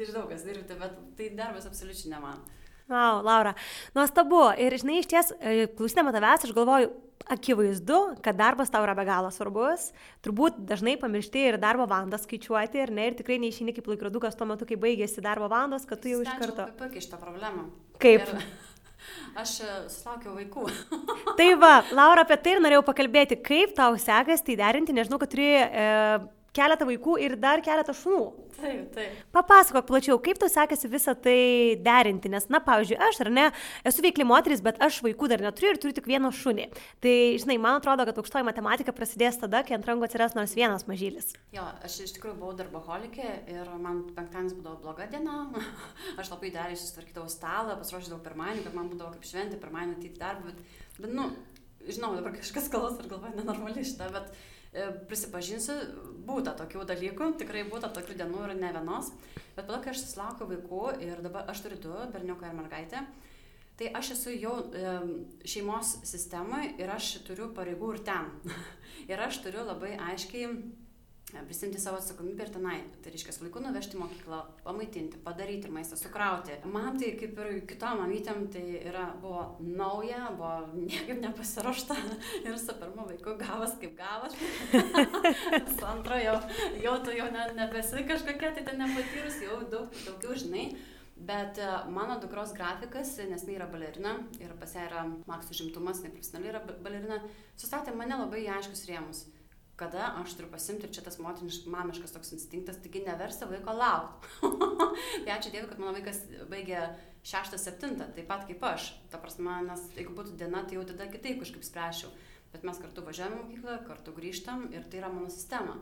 nežinau, kas dirbti, bet tai darbas absoliučiai ne man. Wow, Laura, nuostabu. Ir žinai, iš ties, e, klausydama tavęs, aš galvoju, akivaizdu, kad darbas tau yra be galo svarbus. Turbūt dažnai pamiršti ir darbo valandas skaičiuoti, ir ne, ir tikrai neišeini kaip laikrodukas tuo metu, kai baigėsi darbo valandos, kad tu jau iš karto. Puikiai šitą problemą. Kaip? Ir aš e, susilaukiau vaikų. Tai va, Laura, apie tai ir norėjau pakalbėti, kaip tau sekasi tai derinti, nežinau, kad turi e, keletą vaikų ir dar keletą šunų. Taip, taip. Papasakok plačiau, kaip tau sekasi visą tai derinti, nes, na, pavyzdžiui, aš ar ne, esu veikli moteris, bet aš vaikų dar neturiu ir turiu tik vieną šunį. Tai, žinai, man atrodo, kad aukštoji matematika prasidės tada, kai ant rankų atsiras nors vienas mažylis. Jo, aš iš tikrųjų buvau darboholikė ir man penktadienis būdavo bloga diena. aš labai dariai susitvarkydavau stalą, pasiruošdavau pirmąjį, kad man būdavo kaip šventė, pirmąjį atyti darbą, bet, bet, nu, žinau, dabar kažkas kalos ir galvoja nenormaliai šitą, bet prisipažinsiu, būta tokių dalykų, tikrai būta tokių dienų ir ne vienos, bet tada, kai aš susilaukiu vaikų ir dabar aš turiu du, berniuką ir mergaitę, tai aš esu jau e, šeimos sistemoje ir aš turiu pareigų ir ten. ir aš turiu labai aiškiai prisimti savo atsakomybę ir tenai. Tai reiškia, laiku nuvežti mokyklą, pamaitinti, padaryti maistą, sukrauti. Man tai kaip ir kitom mamytėm tai yra, buvo nauja, buvo niekaip nepasiruošta ir su pirmu vaiku gavas kaip gavas. su antro jau, jau tu jau ne, nebesi kažkokia, tai ten nepatyrus, jau daug, daugiau žinai. Bet e, mano dukros grafikas, nes jinai yra balerina ir pas ją yra maks užimtumas, neprofesionaliai yra balerina, sustatė mane labai aiškus rėmus kada aš turiu pasimti ir čia tas motiniš, mamiškas toks instinktas, taigi neversia vaiko laukti. tai ačiū Dievui, kad mano vaikas baigė 6-7, taip pat kaip aš. Ta prasme, nes jeigu būtų diena, tai jau tada kitaip kažkaip spręšiau. Bet mes kartu važiuojame mokyklą, kartu grįžtam ir tai yra mano sistema.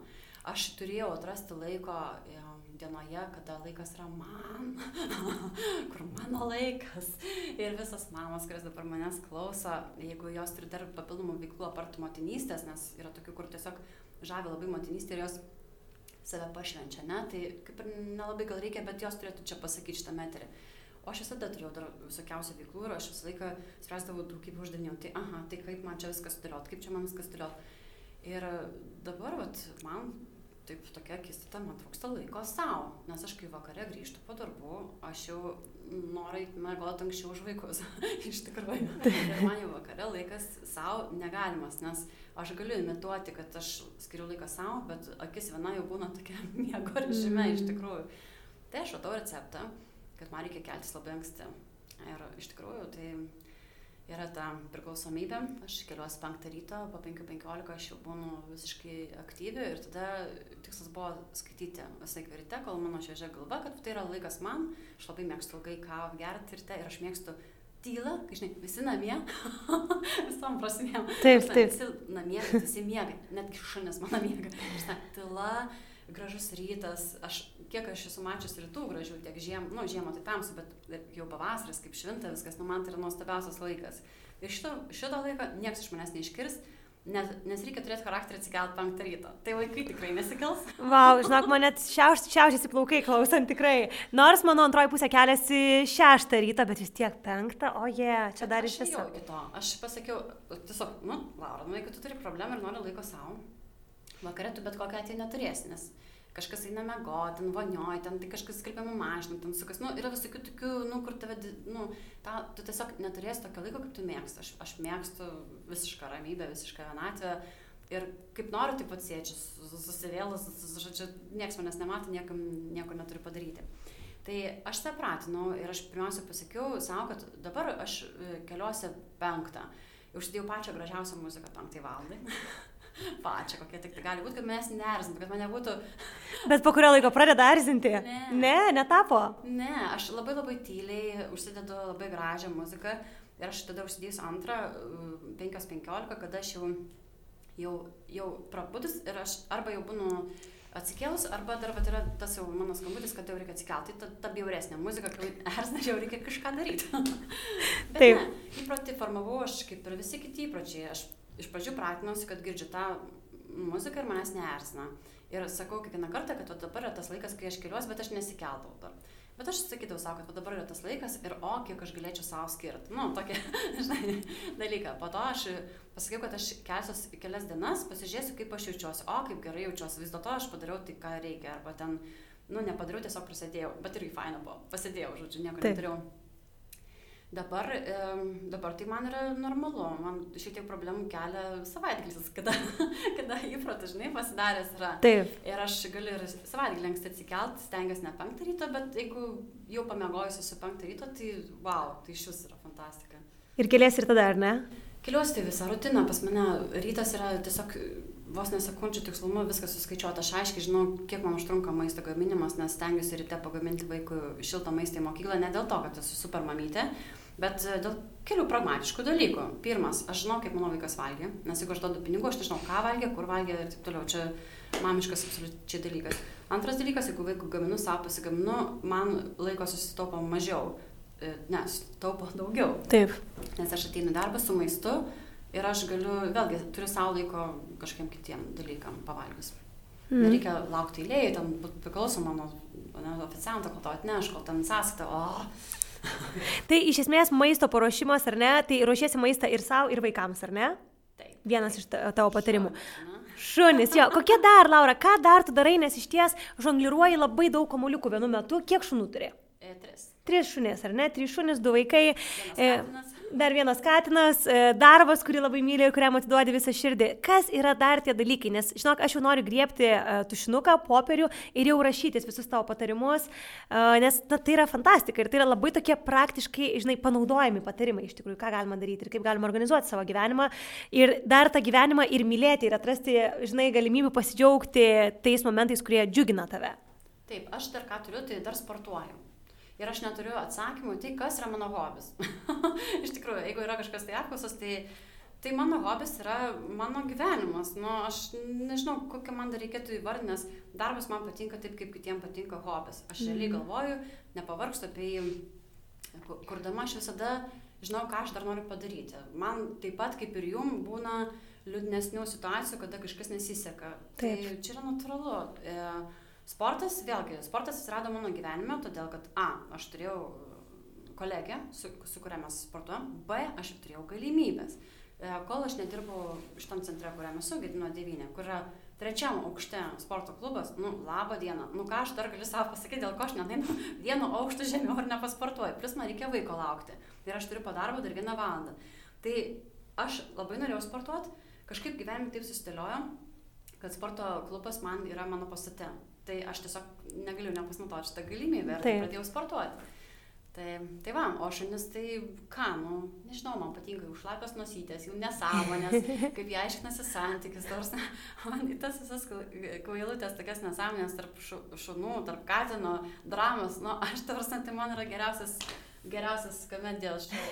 Aš turėjau atrasti laiko dienoje, kada laikas yra man, kur mano laikas. Ir visas mamos, kurios dabar manęs klauso, jeigu jos turi dar papildomų veiklų apart motinystės, nes yra tokių, kur tiesiog žavi labai motinystė ir jos save pašvenčia, ne? Tai kaip ir nelabai gal reikia, bet jos turėtų čia pasakyti šitą meterį. O aš visada turėjau dar visokiausių veiklų ir aš visą laiką spręsdavau daugybę uždavinių. Tai, aha, tai kaip man čia viskas sudėliot, kaip čia man viskas sudėliot. Ir dabar, vat, man taip tokia akistata, man trūksta laiko savo, nes aš kai vakare grįžtu po darbų, aš jau noriu mėgoti anksčiau už vaikus, iš tikrųjų. Ir man jau vakare laikas savo negalimas, nes aš galiu imituoti, kad aš skiriu laiką savo, bet akis viena jau būna tokia miego režime, iš mm. tikrųjų. Tai aš atau receptą, kad man reikia keltis labai anksti. Ir iš tikrųjų, tai yra ta priklausomybė. Aš keliuosi penktą ryto, po 5.15 aš jau būnu visiškai aktyvi ir tada tikslas buvo skaityti visai ryte, kol mano šviežia galva, kad tai yra laikas man. Aš labai mėgstu ilgai kavą gerti ryte ir aš mėgstu tylą, kai žinai, visi namie, visom prasmėm. Taip, taip. Visi namie, visi miega, netgi šunis mano miega. Žinai, tyla, gražus rytas, aš kiek aš esu mačius rytų gražių, tiek žiemą, nu, žiemą tai tamsu, bet jau pavasaris, kaip švinta viskas, nu, man tai yra nuostabiausias laikas. Ir šito, šito laiko niekas iš manęs neiškirs, nes, nes reikia turėti charakterį atsikelt penktą ryto. Tai vaikai tikrai nesikels. Vau, wow, žinok, man net šiauš, šiaušiasi plaukai klausant tikrai. Nors mano antroji pusė keliasi šeštą rytą, bet vis tiek penktą, o jie, yeah, čia dar iš viso. Aš pasakiau, tiesiog, nu, Laura, nu, jeigu tu turi problemą ir nori laiko savo, vakare tu bet kokią atveju neturėsi, nes kažkas eina miegot, ten vonioja, ten tai kažkas skalbimo mašina, ten sukas, nu, yra visokių tokių, nu, kur tave, nu, ta, tu tiesiog neturėsi tokio laiko, kaip tu mėgsti. Aš, aš mėgstu visišką ramybę, visišką vienatvę. Ir kaip noriu, taip pat sėdžiu, susivėlus, žodžiu, niekas manęs nemato, niekam nieko neturiu padaryti. Tai aš tą pratinau ir aš pirmiausia pasakiau savo, kad dabar aš e, keliuosi penktą. Užsidėjau pačią gražiausią muziką penktai valandai. pačią, kokia tik tai gali būti, kad manęs nerzintų, kad mane būtų... Bet po kurio laiko pradeda erzinti? Ne. Ne, netapo. Ne, aš labai labai tyliai užsidedu labai gražią muziką ir aš tada užsidėsiu antrą 5.15, kada aš jau, jau, jau prabudus ir aš arba jau būnu atsikėlus, arba dar vat, yra tas jau mano skambutis, kad jau reikia atsikelti, ta, ta bjauresnė muzika, kai erzina, jau reikia kažką daryti. Taip. Ne, įprotį formavau aš kaip ir visi kiti įpročiai. Aš iš pradžių pratinausi, kad girdžiu tą muziką ir manęs neerzina. Ir sakau kiekvieną kartą, kad dabar yra tas laikas, kai aš keliuosi, bet aš nesikeldavau dar. Bet aš sakydavau savo, kad dabar yra tas laikas ir o, kiek aš galėčiau savo skirti. Nu, tokia, žinai, dalyką. Po to aš pasakiau, kad aš kelsiuosi kelias dienas, pasižiūrėsiu, kaip aš jaučiuosi. O, kaip gerai jaučiuosi. Vis dėlto aš padariau tai, ką reikia. Arba ten, nu, nepadariau, tiesiog prasidėjau. Bet irgi faina buvo. Pasidėjau, žodžiu, nieko Taip. nedariau. Dabar, dabar tai man yra normalu, man šiek tiek problemų kelia savaitgalis, kada, kada įprotis, žinai, pasidaręs yra. Taip. Ir aš galiu ir savaitgalį anksti atsikelt, stengiuosi ne penktą ryto, bet jeigu jau pamiegojusi su penktą ryto, tai wow, tai iš vis yra fantastika. Ir kelias ir tada, ar ne? Keliuosi tai visą rutiną, pas mane rytas yra tiesiog vos nesekundžių tikslumu viskas suskaičiuota. Aš aiškiai žinau, kiek man užtrunka maisto gaminimas, nes stengiuosi ryte pagaminti vaikui šiltą maistą į mokyklą, ne dėl to, kad esu super mamytė, bet e, dėl kelių pragmatiškų dalykų. Pirmas, aš žinau, kaip mano vaikas valgė, nes jeigu aš duodu pinigų, aš nežinau, ką valgė, kur valgė ir taip toliau. Čia mamiškas absoliučiai dalykas. Antras dalykas, jeigu vaikų gaminu, savo pasigaminu, man laiko susitaupo mažiau, e, nes taupo daugiau. Taip. Nes aš ateinu darbą su maistu ir aš galiu, vėlgi, turiu savo laiko kažkiem kitiem dalykam pavalgius. Mm. Nereikia laukti eilėje, ten priklausoma nuo oficianto, kol to atneš, kol ten sąskaita. Oh. Tai iš esmės maisto paruošimas, ar ne? Tai ruošiesi maistą ir savo, ir vaikams, ar ne? Taip. Vienas iš tavo patarimų. Šunis, jo, kokie dar, Laura, ką dar tu darai, nes iš ties žongliruoji labai daug kamuoliukų vienu metu. Kiek šunų turi? E, tris. Tris šunės, ar ne? Trys šunės, du vaikai. Vienas e, dar vienas katinas, e, darbas, kurį labai myli ir kuriam atiduodi visą širdį. Kas yra dar tie dalykai? Nes, žinok, aš jau noriu griebti e, tušinuką, popierių ir jau rašytis visus tavo patarimus, e, nes na, tai yra fantastika ir tai yra labai tokie praktiškai, žinai, panaudojami patarimai iš tikrųjų, ką galima daryti ir kaip galima organizuoti savo gyvenimą. Ir dar tą gyvenimą ir mylėti ir atrasti, žinai, galimybių pasidžiaugti tais momentais, kurie džiugina tave. Taip, aš dar ką turiu, tai dar sportuoju ir aš neturiu atsakymų, tai kas yra mano hobis. Iš tikrųjų, jeigu yra kažkas tai apklausas, tai, tai mano hobis yra mano gyvenimas. Nu, aš nežinau, kokią man dar reikėtų įvardinti, nes darbas man patinka taip, kaip kitiems patinka hobis. Aš realiai mhm. galvoju, nepavargstu apie jį, kurdama aš visada žinau, ką aš dar noriu padaryti. Man taip pat kaip ir jum būna liūdnesnių situacijų, kada kažkas nesiseka. Tai taip. Tai čia yra natūralu. E, Sportas, vėlgi, sportas atsirado mano gyvenime, todėl kad A, aš turėjau kolegę, su, su kuria mes sportuojam, B, aš turėjau galimybės. E, kol aš nedirbau šitam centre, kuriame esu, Gedino 9, kur yra trečiam aukšte sporto klubas, nu, laba diena, nu ką aš dar galiu savo pasakyti, dėl ko aš nenainu vienu aukštu žemiau ir nepasportuoju, plus man reikia vaiko laukti ir aš turiu po darbo dar vieną valandą. Tai aš labai norėjau sportuoti, kažkaip gyvenime taip susidėliojo, kad sporto klubas man yra mano pastate. Tai aš tiesiog negaliu nepasinaudoti šitą galimybę ir tai pradėjau sportuoti. Tai, tai va, o šunis tai ką, nu, nežinau, man patinka jų šlapios nosytės, jų nesąmonės, kaip jie aiškinasi santykis, nors man tas visas kvailutės, tokias nesąmonės tarp šunų, tarp katino, dramos, nu, aš tarsi, tai man yra geriausias geriausias komedijos šou.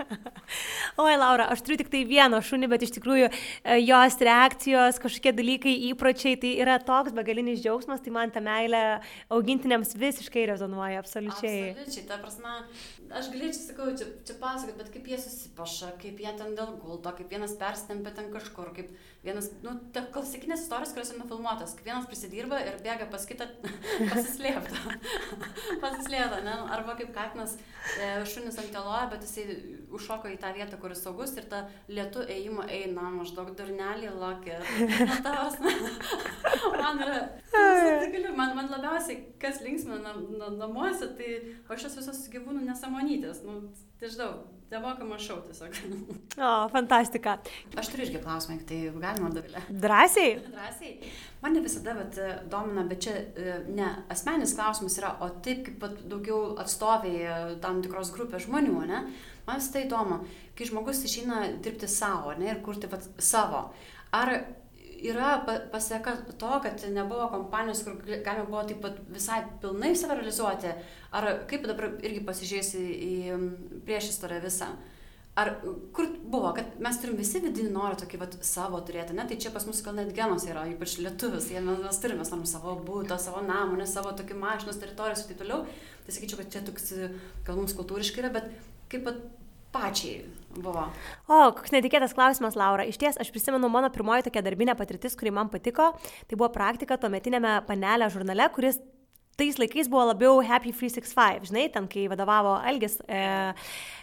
Oi, Laura, aš turiu tik tai vieną šunį, bet iš tikrųjų e, jos reakcijos, kažkokie dalykai, įpročiai, tai yra toks begalinis džiaugsmas, tai man ta meilė augintiniams visiškai rezonuoja, absoliučiai. Absoliučiai, ta prasme, aš galėčiau, sakau, čia, čia pasakot, bet kaip jie susipaša, kaip jie ten dėl gulto, kaip vienas persitempia ten kažkur, kaip vienas, nu, ta klasikinės istorijos, kurios yra nufilmuotas, kaip vienas prisidirba ir bėga pas kitą pasislėpta. pasislėpta, ne? Arba kaip katinas e, šunis ant teloja, bet jisai užšoko į tą vietą, kur jis saugus ir tą lietų ėjimą eina maždaug durnelį lokė. man yra, man, man labiausiai, kas linksmina nam, nam, namuose, tai o šios visos gyvūnų nesąmonytės. Nu, tai žinau, Nemokama šau tiesiog. O, fantastika. Aš turiu irgi klausimą, tai galima dovilę. Drąsiai? Drąsiai. Mane visada bet, domina, bet čia e, ne asmenis klausimas yra, o taip kaip pat daugiau atstoviai e, tam tikros grupės žmonių, ne? Man visada įdomu, kai žmogus išeina dirbti savo, ne, ir kurti pat savo. Ar yra pasieka to, kad nebuvo kompanijos, kur galima buvo taip pat visai pilnai save realizuoti, ar kaip dabar irgi pasižiūrėsi į prieš istoriją visą. Ar kur buvo, kad mes turim visi vidinį norą tokį vat, savo turėti, ne? Tai čia pas mus gal net genos yra, ypač lietuvis, jie mes, mes turime, norim savo būtą, savo namonę, savo tokį mašinos teritorijos ir taip toliau. Tai sakyčiau, kad čia toks gal mums kultūriškai yra, bet kaip pat pačiai buvo? O, koks netikėtas klausimas, Laura. Iš ties, aš prisimenu mano pirmoji tokia darbinė patirtis, kuri man patiko. Tai buvo praktika tuometinėme panelė žurnale, kuris tais laikais buvo labiau Happy 365, žinai, ten kai vadovavo Algis. E,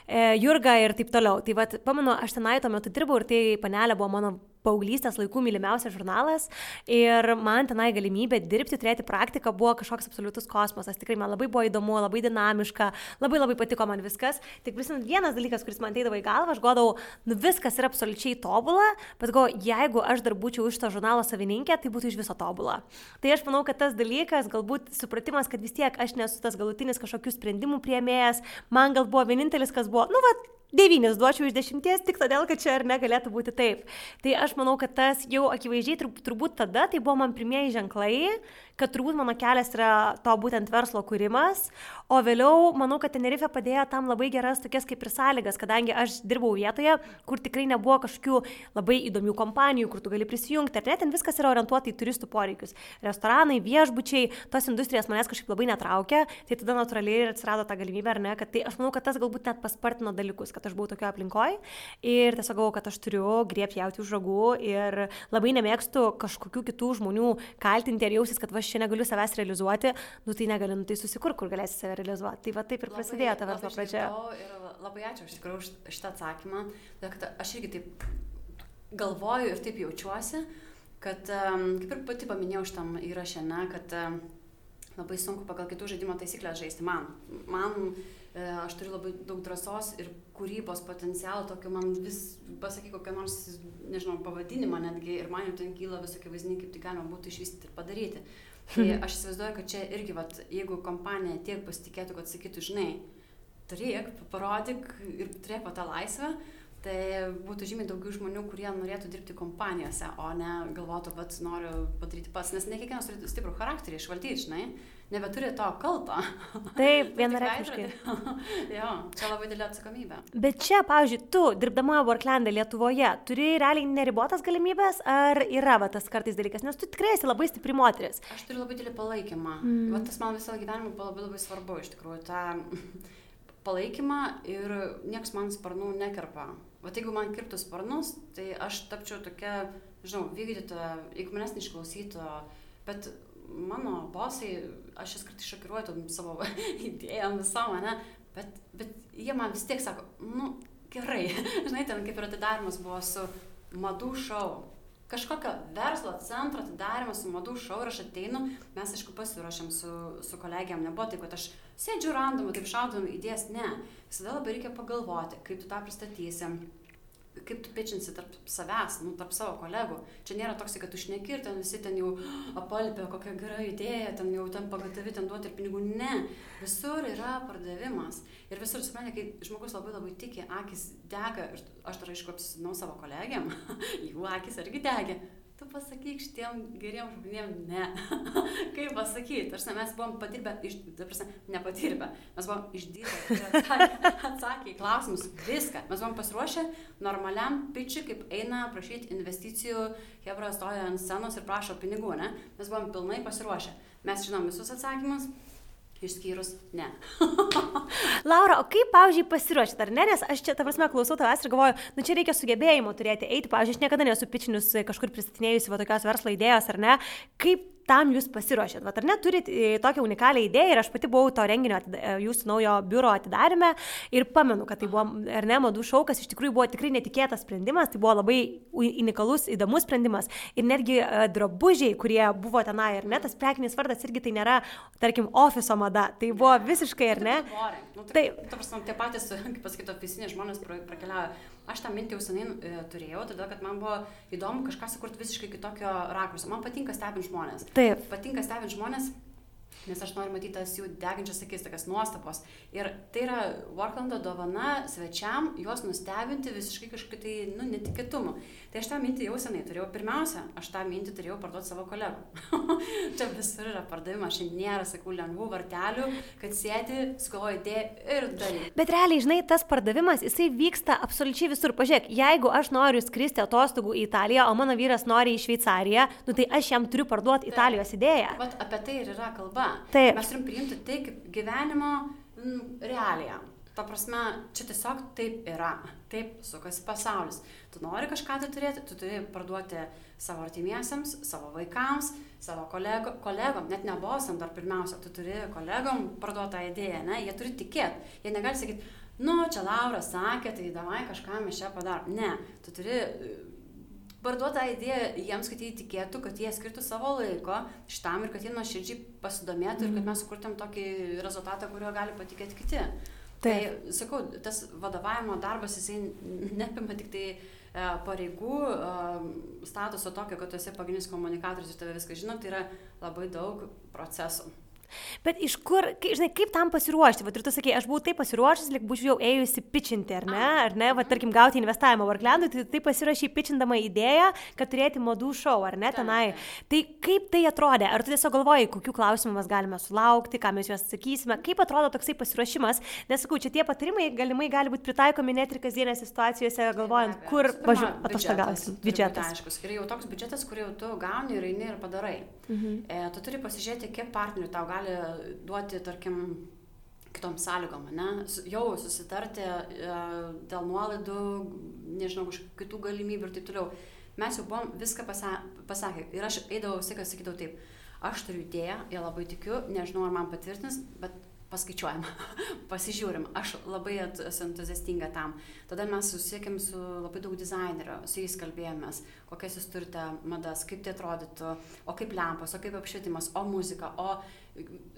e, Jurga ir taip toliau. Tai vad, pamenu, aš tenai tuo metu dirbau ir tai panelė buvo mano paauglystės laikų mylimiausias žurnalas ir man tenai galimybė dirbti, turėti praktiką buvo kažkoks absoliutus kosmosas. Tikrai man labai buvo įdomu, labai dinamiška, labai labai patiko man viskas. Tik prisimint vienas dalykas, kuris man ateidavo į galvą, aš godavau, nu viskas yra absoliučiai tobula, bet go, jeigu aš dar būčiau iš to žurnalo savininkė, tai būtų iš viso tobula. Tai aš manau, kad tas dalykas, galbūt supratimas, kad vis tiek aš nesu tas galutinis kažkokių sprendimų prieimėjas, man gal buvo vienintelis, kas buvo, nu, va, devynis duočiau iš dešimties, tik todėl, kad čia ar negalėtų būti taip. Tai aš manau, kad tas jau akivaizdžiai turbūt tada tai buvo man pirmieji ženklai, kad turbūt mano kelias yra to būtent verslo kūrimas, o vėliau manau, kad Tenerife padėjo tam labai geras tokias kaip ir sąlygas, kadangi aš dirbau vietoje, kur tikrai nebuvo kažkokių labai įdomių kompanijų, kur tu gali prisijungti, ar net ten viskas yra orientuota į turistų poreikius. Restoranai, viešbučiai, tos industrijas manęs kažkaip labai netraukia, tai tada natūraliai ir atsirado ta galimybė, ar ne, kad tai aš manau, kad tas galbūt net paspartino dalykus, kad aš buvau tokio aplinkoje ir tiesiog galvojau, kad aš turiu griepti jauti už ragų ir labai nemėgstu kažkokių kitų žmonių kaltinti ir jausis, kad va aš čia negaliu savęs realizuoti, nu tai negaliu, nu, tai susikur, kur galėsi save realizuoti. Tai va taip ir prasidėjo ta verslo pradžia. Ir labai ačiū iš tikrųjų už šitą atsakymą. Aš irgi taip galvoju ir taip jaučiuosi, kad, kaip ir pati paminėjau šitam įrašę, ne, kad labai sunku pagal kitų žaidimo taisyklės žaisti man. Man e, aš turiu labai daug drąsos ir kūrybos potencialo, tokio man vis pasakyk kokią nors, nežinau, pavadinimą netgi ir man jau ten kyla visokie vaizdiniai, kaip tai galima būtų išvystyti ir padaryti. Tai aš įsivaizduoju, kad čia irgi, vat, jeigu kompanija tiek pasitikėtų, kad sakytų, žinai, turėk, parodyk ir turėk tą laisvę, tai būtų žymiai daugiau žmonių, kurie norėtų dirbti kompanijose, o ne galvotų, kad noriu padaryti pats, nes ne kiekvienas turi stiprų charakterį išvaldyti, žinai, nebeturi to kalto. Taip, vienareikšmiškai. jo, čia labai didelė atsakomybė. Bet čia, pavyzdžiui, tu, dirbdama Worklandė Lietuvoje, turi realiai neribotas galimybės, ar yra va, tas kartais dalykas, nes tu tikrai esi labai stipri moteris. Aš turiu labai didelį palaikymą. Mm. Va, tas man visą gyvenimą buvo labai labai svarbu, iš tikrųjų, tą palaikymą ir niekas man sparnų nekerpa. O jeigu man kirptų sparnus, tai aš tapčiau tokia, žinau, vykdytoja, jeigu manęs neišklausytų, bet mano bosai, aš jas kartais šokiruoju tom savo idėjom visam, ne, bet, bet jie man vis tiek sako, nu, gerai, žinai, ten kaip ir atidarimas buvo su madų šou. Kažkokio verslo centro atidarymas su madų šou ir aš ateinu, mes aišku pasiruošėm su, su kolegiam, nebuvo taip, kad aš sėdžiu random, taip šaudom idėjas, ne, visada labai reikia pagalvoti, kaip tu tą pristatysi, kaip tu pičinsi tarp savęs, nu, tarp savo kolegų. Čia nėra toks, kad tu šneki ir ten visi ten jau apalpė, kokia gera idėja, ten jau ten pagatavi, ten duoti ir pinigų. Ne, visur yra pardavimas. Ir visur, suprantate, kai žmogus labai labai tiki, akis dega, ir aš dar aišku apsisinau savo kolegiam, jų akis irgi degė tu pasakyk šitiem geriem žmonėm ne. Kaip pasakyti, tarsi mes buvom padirbę, iš, tarsi nepadirbę, mes buvom išdirbę, atsakė į klausimus, viską. Mes buvom pasiruošę normaliam pičiui, kaip eina prašyti investicijų, Hebra stoja ant scenos ir prašo pinigų, ne? Mes buvom pilnai pasiruošę. Mes žinom visus atsakymus, Išskyrus ne. Laura, o kaip, pavyzdžiui, pasiruošti, ar ne? Nes aš čia, ta prasme, klausau tavęs ir galvoju, nu čia reikia sugebėjimo turėti eiti. Pavyzdžiui, aš niekada nesu pičinius kažkur pristatinėjusi va tokios verslo idėjos, ar ne? Kaip tam jūs pasiruošėt? Vat ar neturit e, tokią unikalią idėją ir aš pati buvau to renginio e, jūsų naujo biuro atidarime ir pamenu, kad tai buvo, ar ne, madų šaukas iš tikrųjų buvo tikrai netikėtas sprendimas, tai buvo labai unikalus, įdomus sprendimas ir netgi uh, drabužiai, kurie buvo tenai, ar ne, tas prekinis vardas irgi tai nėra, tarkim, ofiso mada, tai buvo visiškai, ar ne? Nu, tai, ta prasme, tie patys, kaip pasakyti, ofisiniai žmonės prakeliavo aš tą mintį jau seniai e, turėjau, todėl kad man buvo įdomu kažką sukurti visiškai kitokio rakurso. Man patinka stebinti žmonės. Taip. Patinka stebinti žmonės, nes aš noriu matyti tas jų degančias akis, tokias nuostabos. Ir tai yra Worklando dovana svečiam, juos nustebinti visiškai kažkokiu tai, nu, netikėtumu. Tai aš tą mintį jau senai turėjau. Pirmiausia, aš tą mintį turėjau parduoti savo kolegų. Čia visur yra pardavimas, šiandien nėra, sakau, lengvų vartelių, kad sėdi, skovoji idėją ir darai. Bet realiai, žinai, tas pardavimas, jisai vyksta absoliučiai visur. Pažiūrėk, jeigu aš noriu skristi atostogų į Italiją, o mano vyras nori į Šveicariją, nu tai aš jam turiu parduoti Italijos idėją. Vat apie tai ir yra kalba. Taip. Mes turim priimti tai kaip gyvenimo m, realija. Ta prasme, čia tiesiog taip yra, taip sukasi pasaulis. Tu nori kažką tai turėti, tu turi parduoti savo artimiesiems, savo vaikams, savo kolego, kolegom, net ne bosam dar pirmiausia, tu turi kolegom parduotą idėją, ne, jie turi tikėti, jie negali sakyti, nu, čia Laura sakė, tai davai kažką mes čia padarom. Ne, tu turi parduot tą idėją jiems, kad jie įtikėtų, kad jie skirtų savo laiko šitam ir kad jie nuoširdžiai pasidomėtų mm. ir kad mhm. mes sukurtum tokį rezultatą, kurio gali patikėti kiti. Tai, tai sakau, tas vadovavimo darbas, jisai neapima tik tai e, pareigų, e, statuso tokio, kad tu esi pagrindinis komunikatorius ir tave viską žino, tai yra labai daug procesų. Bet iš kur, kai, žinai, kaip tam pasiruošti? Vat ir tu sakai, aš buvau taip pasiruošęs, lyg būčiau jau ėjusi pitchinti, ar ne? Ar ne, va, tarkim, gauti investavimą Worklandui, tai taip pasirašy pitchindama idėją, kad turėti modų šou, ar ne, tenai. Tai kaip tai atrodė? Ar tu tiesiog galvoji, kokių klausimų mes galime sulaukti, ką mes juos atsakysime? Kaip atrodo toksai pasiruošimas? Nesakau, čia tie patarimai galimai gali būti pritaikomi net ir kasdienėse situacijose, galvojant, kur atostogausim. Biudžetas. Aiškus. Ir jau toks biudžetas, kurį jau tu gauni ir eini ir padarai. Mhm. E, tu turi pasižiūrėti, kiek partnerių tau gali duoti, tarkim, kitom sąlygom, ne? Jau susitarti e, dėl nuolaidų, nežinau, kažkokių kitų galimybių ir taip toliau. Mes jau buvom viską pasakę. Ir aš eidavau, visą laiką sakydavau taip, aš turiu idėją, ją labai tikiu, nežinau, ar man patvirtins, bet paskaičiuojam, pasižiūrim. Aš labai esu entuziastinga tam. Tada mes susiekėm su labai daug dizainerių, su jais kalbėjomės, kokias jūs turite madas, kaip tai atrodytų, o kaip lempos, o kaip apšvietimas, o muzika, o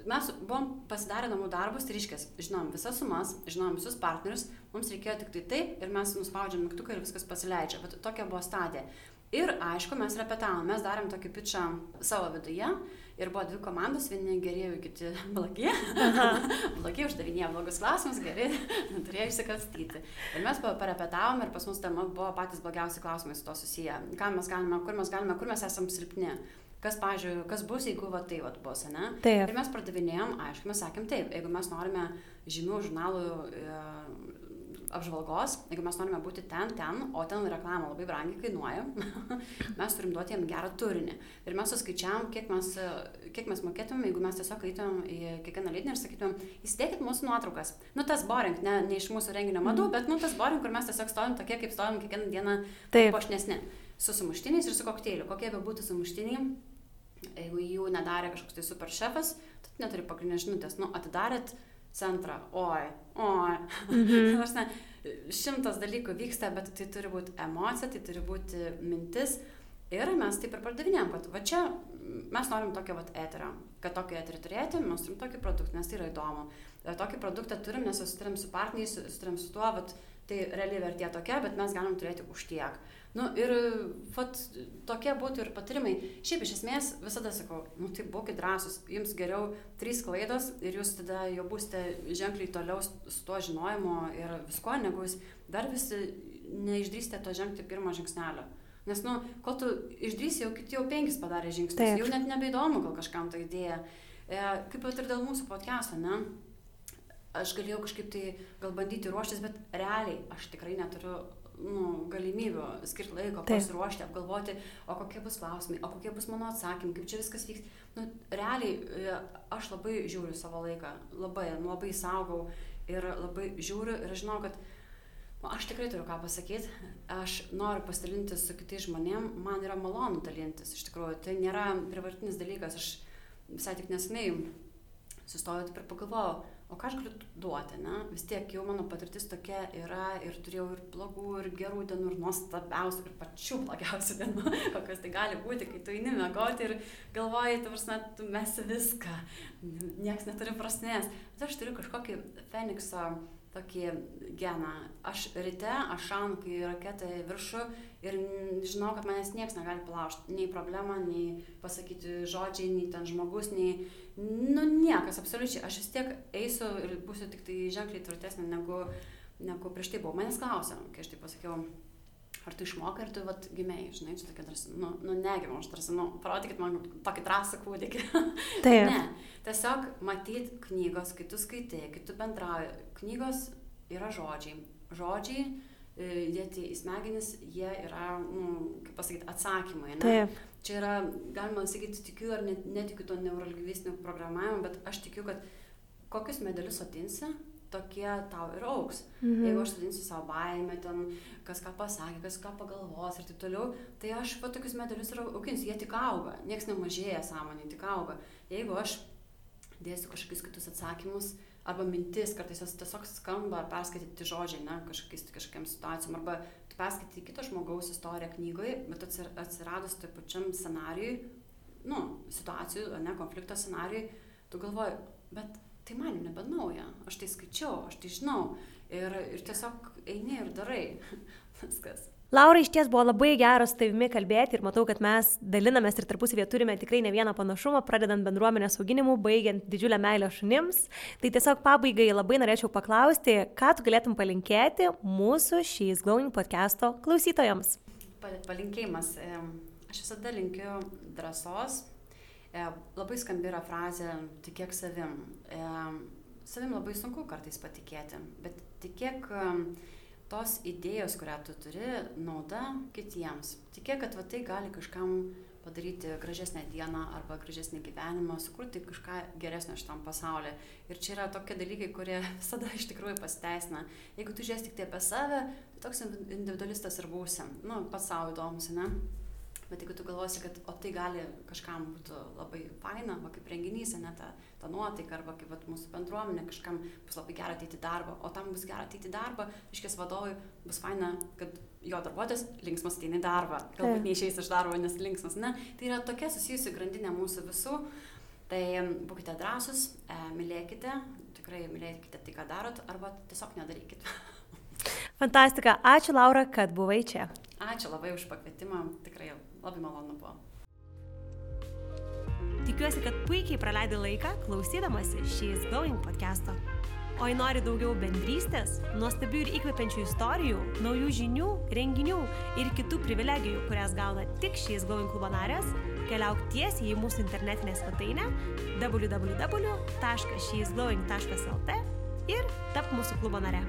mes buvom pasidarę namų darbus, tai reiškia, žinom visas sumas, žinom visus partnerius, mums reikėjo tik tai taip ir mes nuspaudžiam mygtuką ir viskas pasileidžia. Bet tokia buvo stadija. Ir aišku, mes repetavom, mes darėm tokį pičą savo viduje ir buvo dvi komandos, vieni gerieji, kiti blogi. blogi uždavinėjo blogus klausimus, geri, turėjo išsikastyti. Ir mes parepetavom ir pas mus tema buvo patys blogiausi klausimai su to susiję. Ką mes galime, kur mes galime, kur mes esame silpni. Kas, pažiūrėjau, kas bus, jeigu va tai va bus, ne? Taip. Ir mes pardavinėjom, aišku, mes sakėm taip, jeigu mes norime žymių žurnalų e, apžvalgos, jeigu mes norime būti ten, ten, o ten reklama labai brangiai kainuoja, mes turim duoti jiem gerą turinį. Ir mes suskaičiavam, kiek mes, kiek mes mokėtumėm, jeigu mes tiesiog eitumėm į kiekvieną leidinį ir sakytumėm, įsidėkit mūsų nuotraukas. Nu, tas boring, ne, ne iš mūsų renginio madų, mm. bet, nu, tas boring, kur mes tiesiog stovim tokie, kaip stovim kiekvieną dieną pošnesni. Su sumuštiniais ir su kokteiliu. Kokie be būtų sumuštiniai, jeigu jų nedarė kažkoks tai super šefas, tu neturi pagrindinės žinutės. Nu, atidarėt centrą, oi, oi. Mhm. Šimtas dalykų vyksta, bet tai turi būti emocija, tai turi būti mintis. Ir mes taip ir pardavinėjom, kad va čia mes norim tokio vat eterio, kad tokį eterį turėti, mes turim tokį produktą, nes tai yra įdomu. Ir tokį produktą turim, nes susitarim su partneriais, susitarim su tuo, vat, tai realiai vertė tokia, bet mes galim turėti už tiek. Nu, ir vat, tokie būtų ir patarimai. Šiaip iš esmės visada sakau, nu tai būkite drąsus, jums geriau trys klaidos ir jūs tada jau būsite ženkliai toliau su tuo žinojimu ir visko, negu jūs dar vis neišdrįsite to žengti pirmo žingsnelio. Nes, nu, kol tu išdrįsi, jau kiti jau penkis padarė žingsnius, Taip. jau net nebeįdomu gal kažkam tą idėją. E, kaip ir dėl mūsų podcast'o, ne? Aš galėjau kažkaip tai gal bandyti ruoštis, bet realiai aš tikrai neturiu nu, galimybių skirti laiko, Taip. pasiruošti, apgalvoti, o kokie bus klausimai, o kokie bus mano atsakymai, kaip čia viskas vyks. Nu, realiai e, aš labai žiūriu savo laiką, labai, nu, labai saugau ir labai žiūriu ir žinau, kad nu, aš tikrai turiu ką pasakyti, aš noriu pasidalinti su kitais žmonėm, man yra malonu dalintis, iš tikrųjų, tai nėra privartinis dalykas, aš visai tik nesenai sustojau ir pagalvojau, o ką aš galiu duoti, ne? Vis tiek jau mano patirtis tokia yra ir turėjau ir blogų, ir gerų dienų, ir nuostabiausių, ir pačių blogiausių dienų, kokios tai gali būti, kai tu eini mėgoti ir galvoji, tu prasme, tu mesi viską, niekas neturi prasmės. Bet aš turiu kažkokį Fenikso tokį geną. Aš ryte, aš šaunu, kai raketa į viršų ir žinau, kad manęs niekas negali palaužti. Nei problema, nei pasakyti žodžiai, nei ten žmogus, nei... Nu, niekas, absoliučiai. Aš vis tiek eisiu ir būsiu tik tai ženkliai tvirtesnė negu, negu prieš tai buvau. Manęs klausia, kai aš tai pasakiau, ar tu išmokai, ar tu vat, gimėjai, žinai, čia tokia drąsa, nu, nu negimiau, aš tarsi, nu, parodykit man tokį drąsą kūdikį. Taip. ne, tiesiog matyt knygos, kai tu skaitai, kai tu bendrauji, knygos yra žodžiai. Žodžiai e, dėti į smegenis, jie yra, nu, kaip pasakyti, atsakymai. Ne? Taip. Čia yra, galima sakyti, tikiu ar net, netikiu to neurolingvistinio programavimo, bet aš tikiu, kad kokius medalius atinsi, tokie tau ir auks. Mhm. Jeigu aš sudinsiu savo baimę, ten kas ką pasakė, kas ką pagalvos ir taip toliau, tai aš va tokius medalius ir auginsiu, jie tik auga, niekas nemažėja sąmonė, tik auga. Jeigu aš dėsiu kažkokius kitus atsakymus, arba mintis, kartais jos tiesiog skamba, perskaityti žodžiai, ne, kažkokiais, kažkokiam situacijom, arba tu perskaityti kito žmogaus istoriją knygoje, bet atsiradus toj pačiam scenarijui, nu, situacijų, ne, konflikto scenarijui, tu galvoji, bet tai man jau nebe nauja, aš tai skaičiau, aš tai žinau ir, ir tiesiog eini ir darai viskas. Laura iš ties buvo labai geras tavimi kalbėti ir matau, kad mes dalinamės ir tarpusavėje turime tikrai ne vieną panašumą, pradedant bendruomenės auginimu, baigiant didžiulę meilę šunims. Tai tiesiog pabaigai labai norėčiau paklausti, ką tu galėtum palinkėti mūsų She's Glowing podcast'o klausytojams. Palinkėjimas. Aš visada linkiu drąsos. Labai skambi yra frazė tikėk savim. Savim labai sunku kartais patikėti, bet tikėk tos idėjos, kurią tu turi, nauda kitiems. Tikėk, kad va, tai gali kažkam padaryti gražesnę dieną arba gražesnį gyvenimą, sukurti kažką geresnio šitam pasauliu. Ir čia yra tokie dalykai, kurie visada iš tikrųjų pasiteisina. Jeigu tu žiūrėsi tik tai apie save, tai toks individualistas ir būsi. Nu, pats savo įdomus, ne? bet jeigu tu galvosi, kad o tai gali kažkam būtų labai faina, va kaip renginys, ne ta, ta nuotaika, arba kaip vat, mūsų bendruomenė, kažkam bus labai gera ateiti į darbą, o tam bus gera ateiti į darbą, iškės vadovui bus faina, kad jo darbuotojas linksmas ateina į darbą, galbūt neišeis iš darbo, nes linksmas, ne, tai yra tokia susijusi grandinė mūsų visų, tai būkite drąsus, e, mylėkite, tikrai mylėkite tai, ką darot, arba tiesiog nedarykite. Fantastika, ačiū Laura, kad buvai čia. Ačiū labai už pakvietimą, tikrai labai malonu buvo. Tikiuosi, kad puikiai praleidai laiką klausydamasi She's Going podcast'o. O jei nori daugiau bendrystės, nuostabių ir įkvepiančių istorijų, naujų žinių, renginių ir kitų privilegijų, kurias gauna tik She's Going klubo narės, keliauk tiesiai į mūsų internetinę svetainę www.she'sglowing.lt ir tap mūsų klubo nare.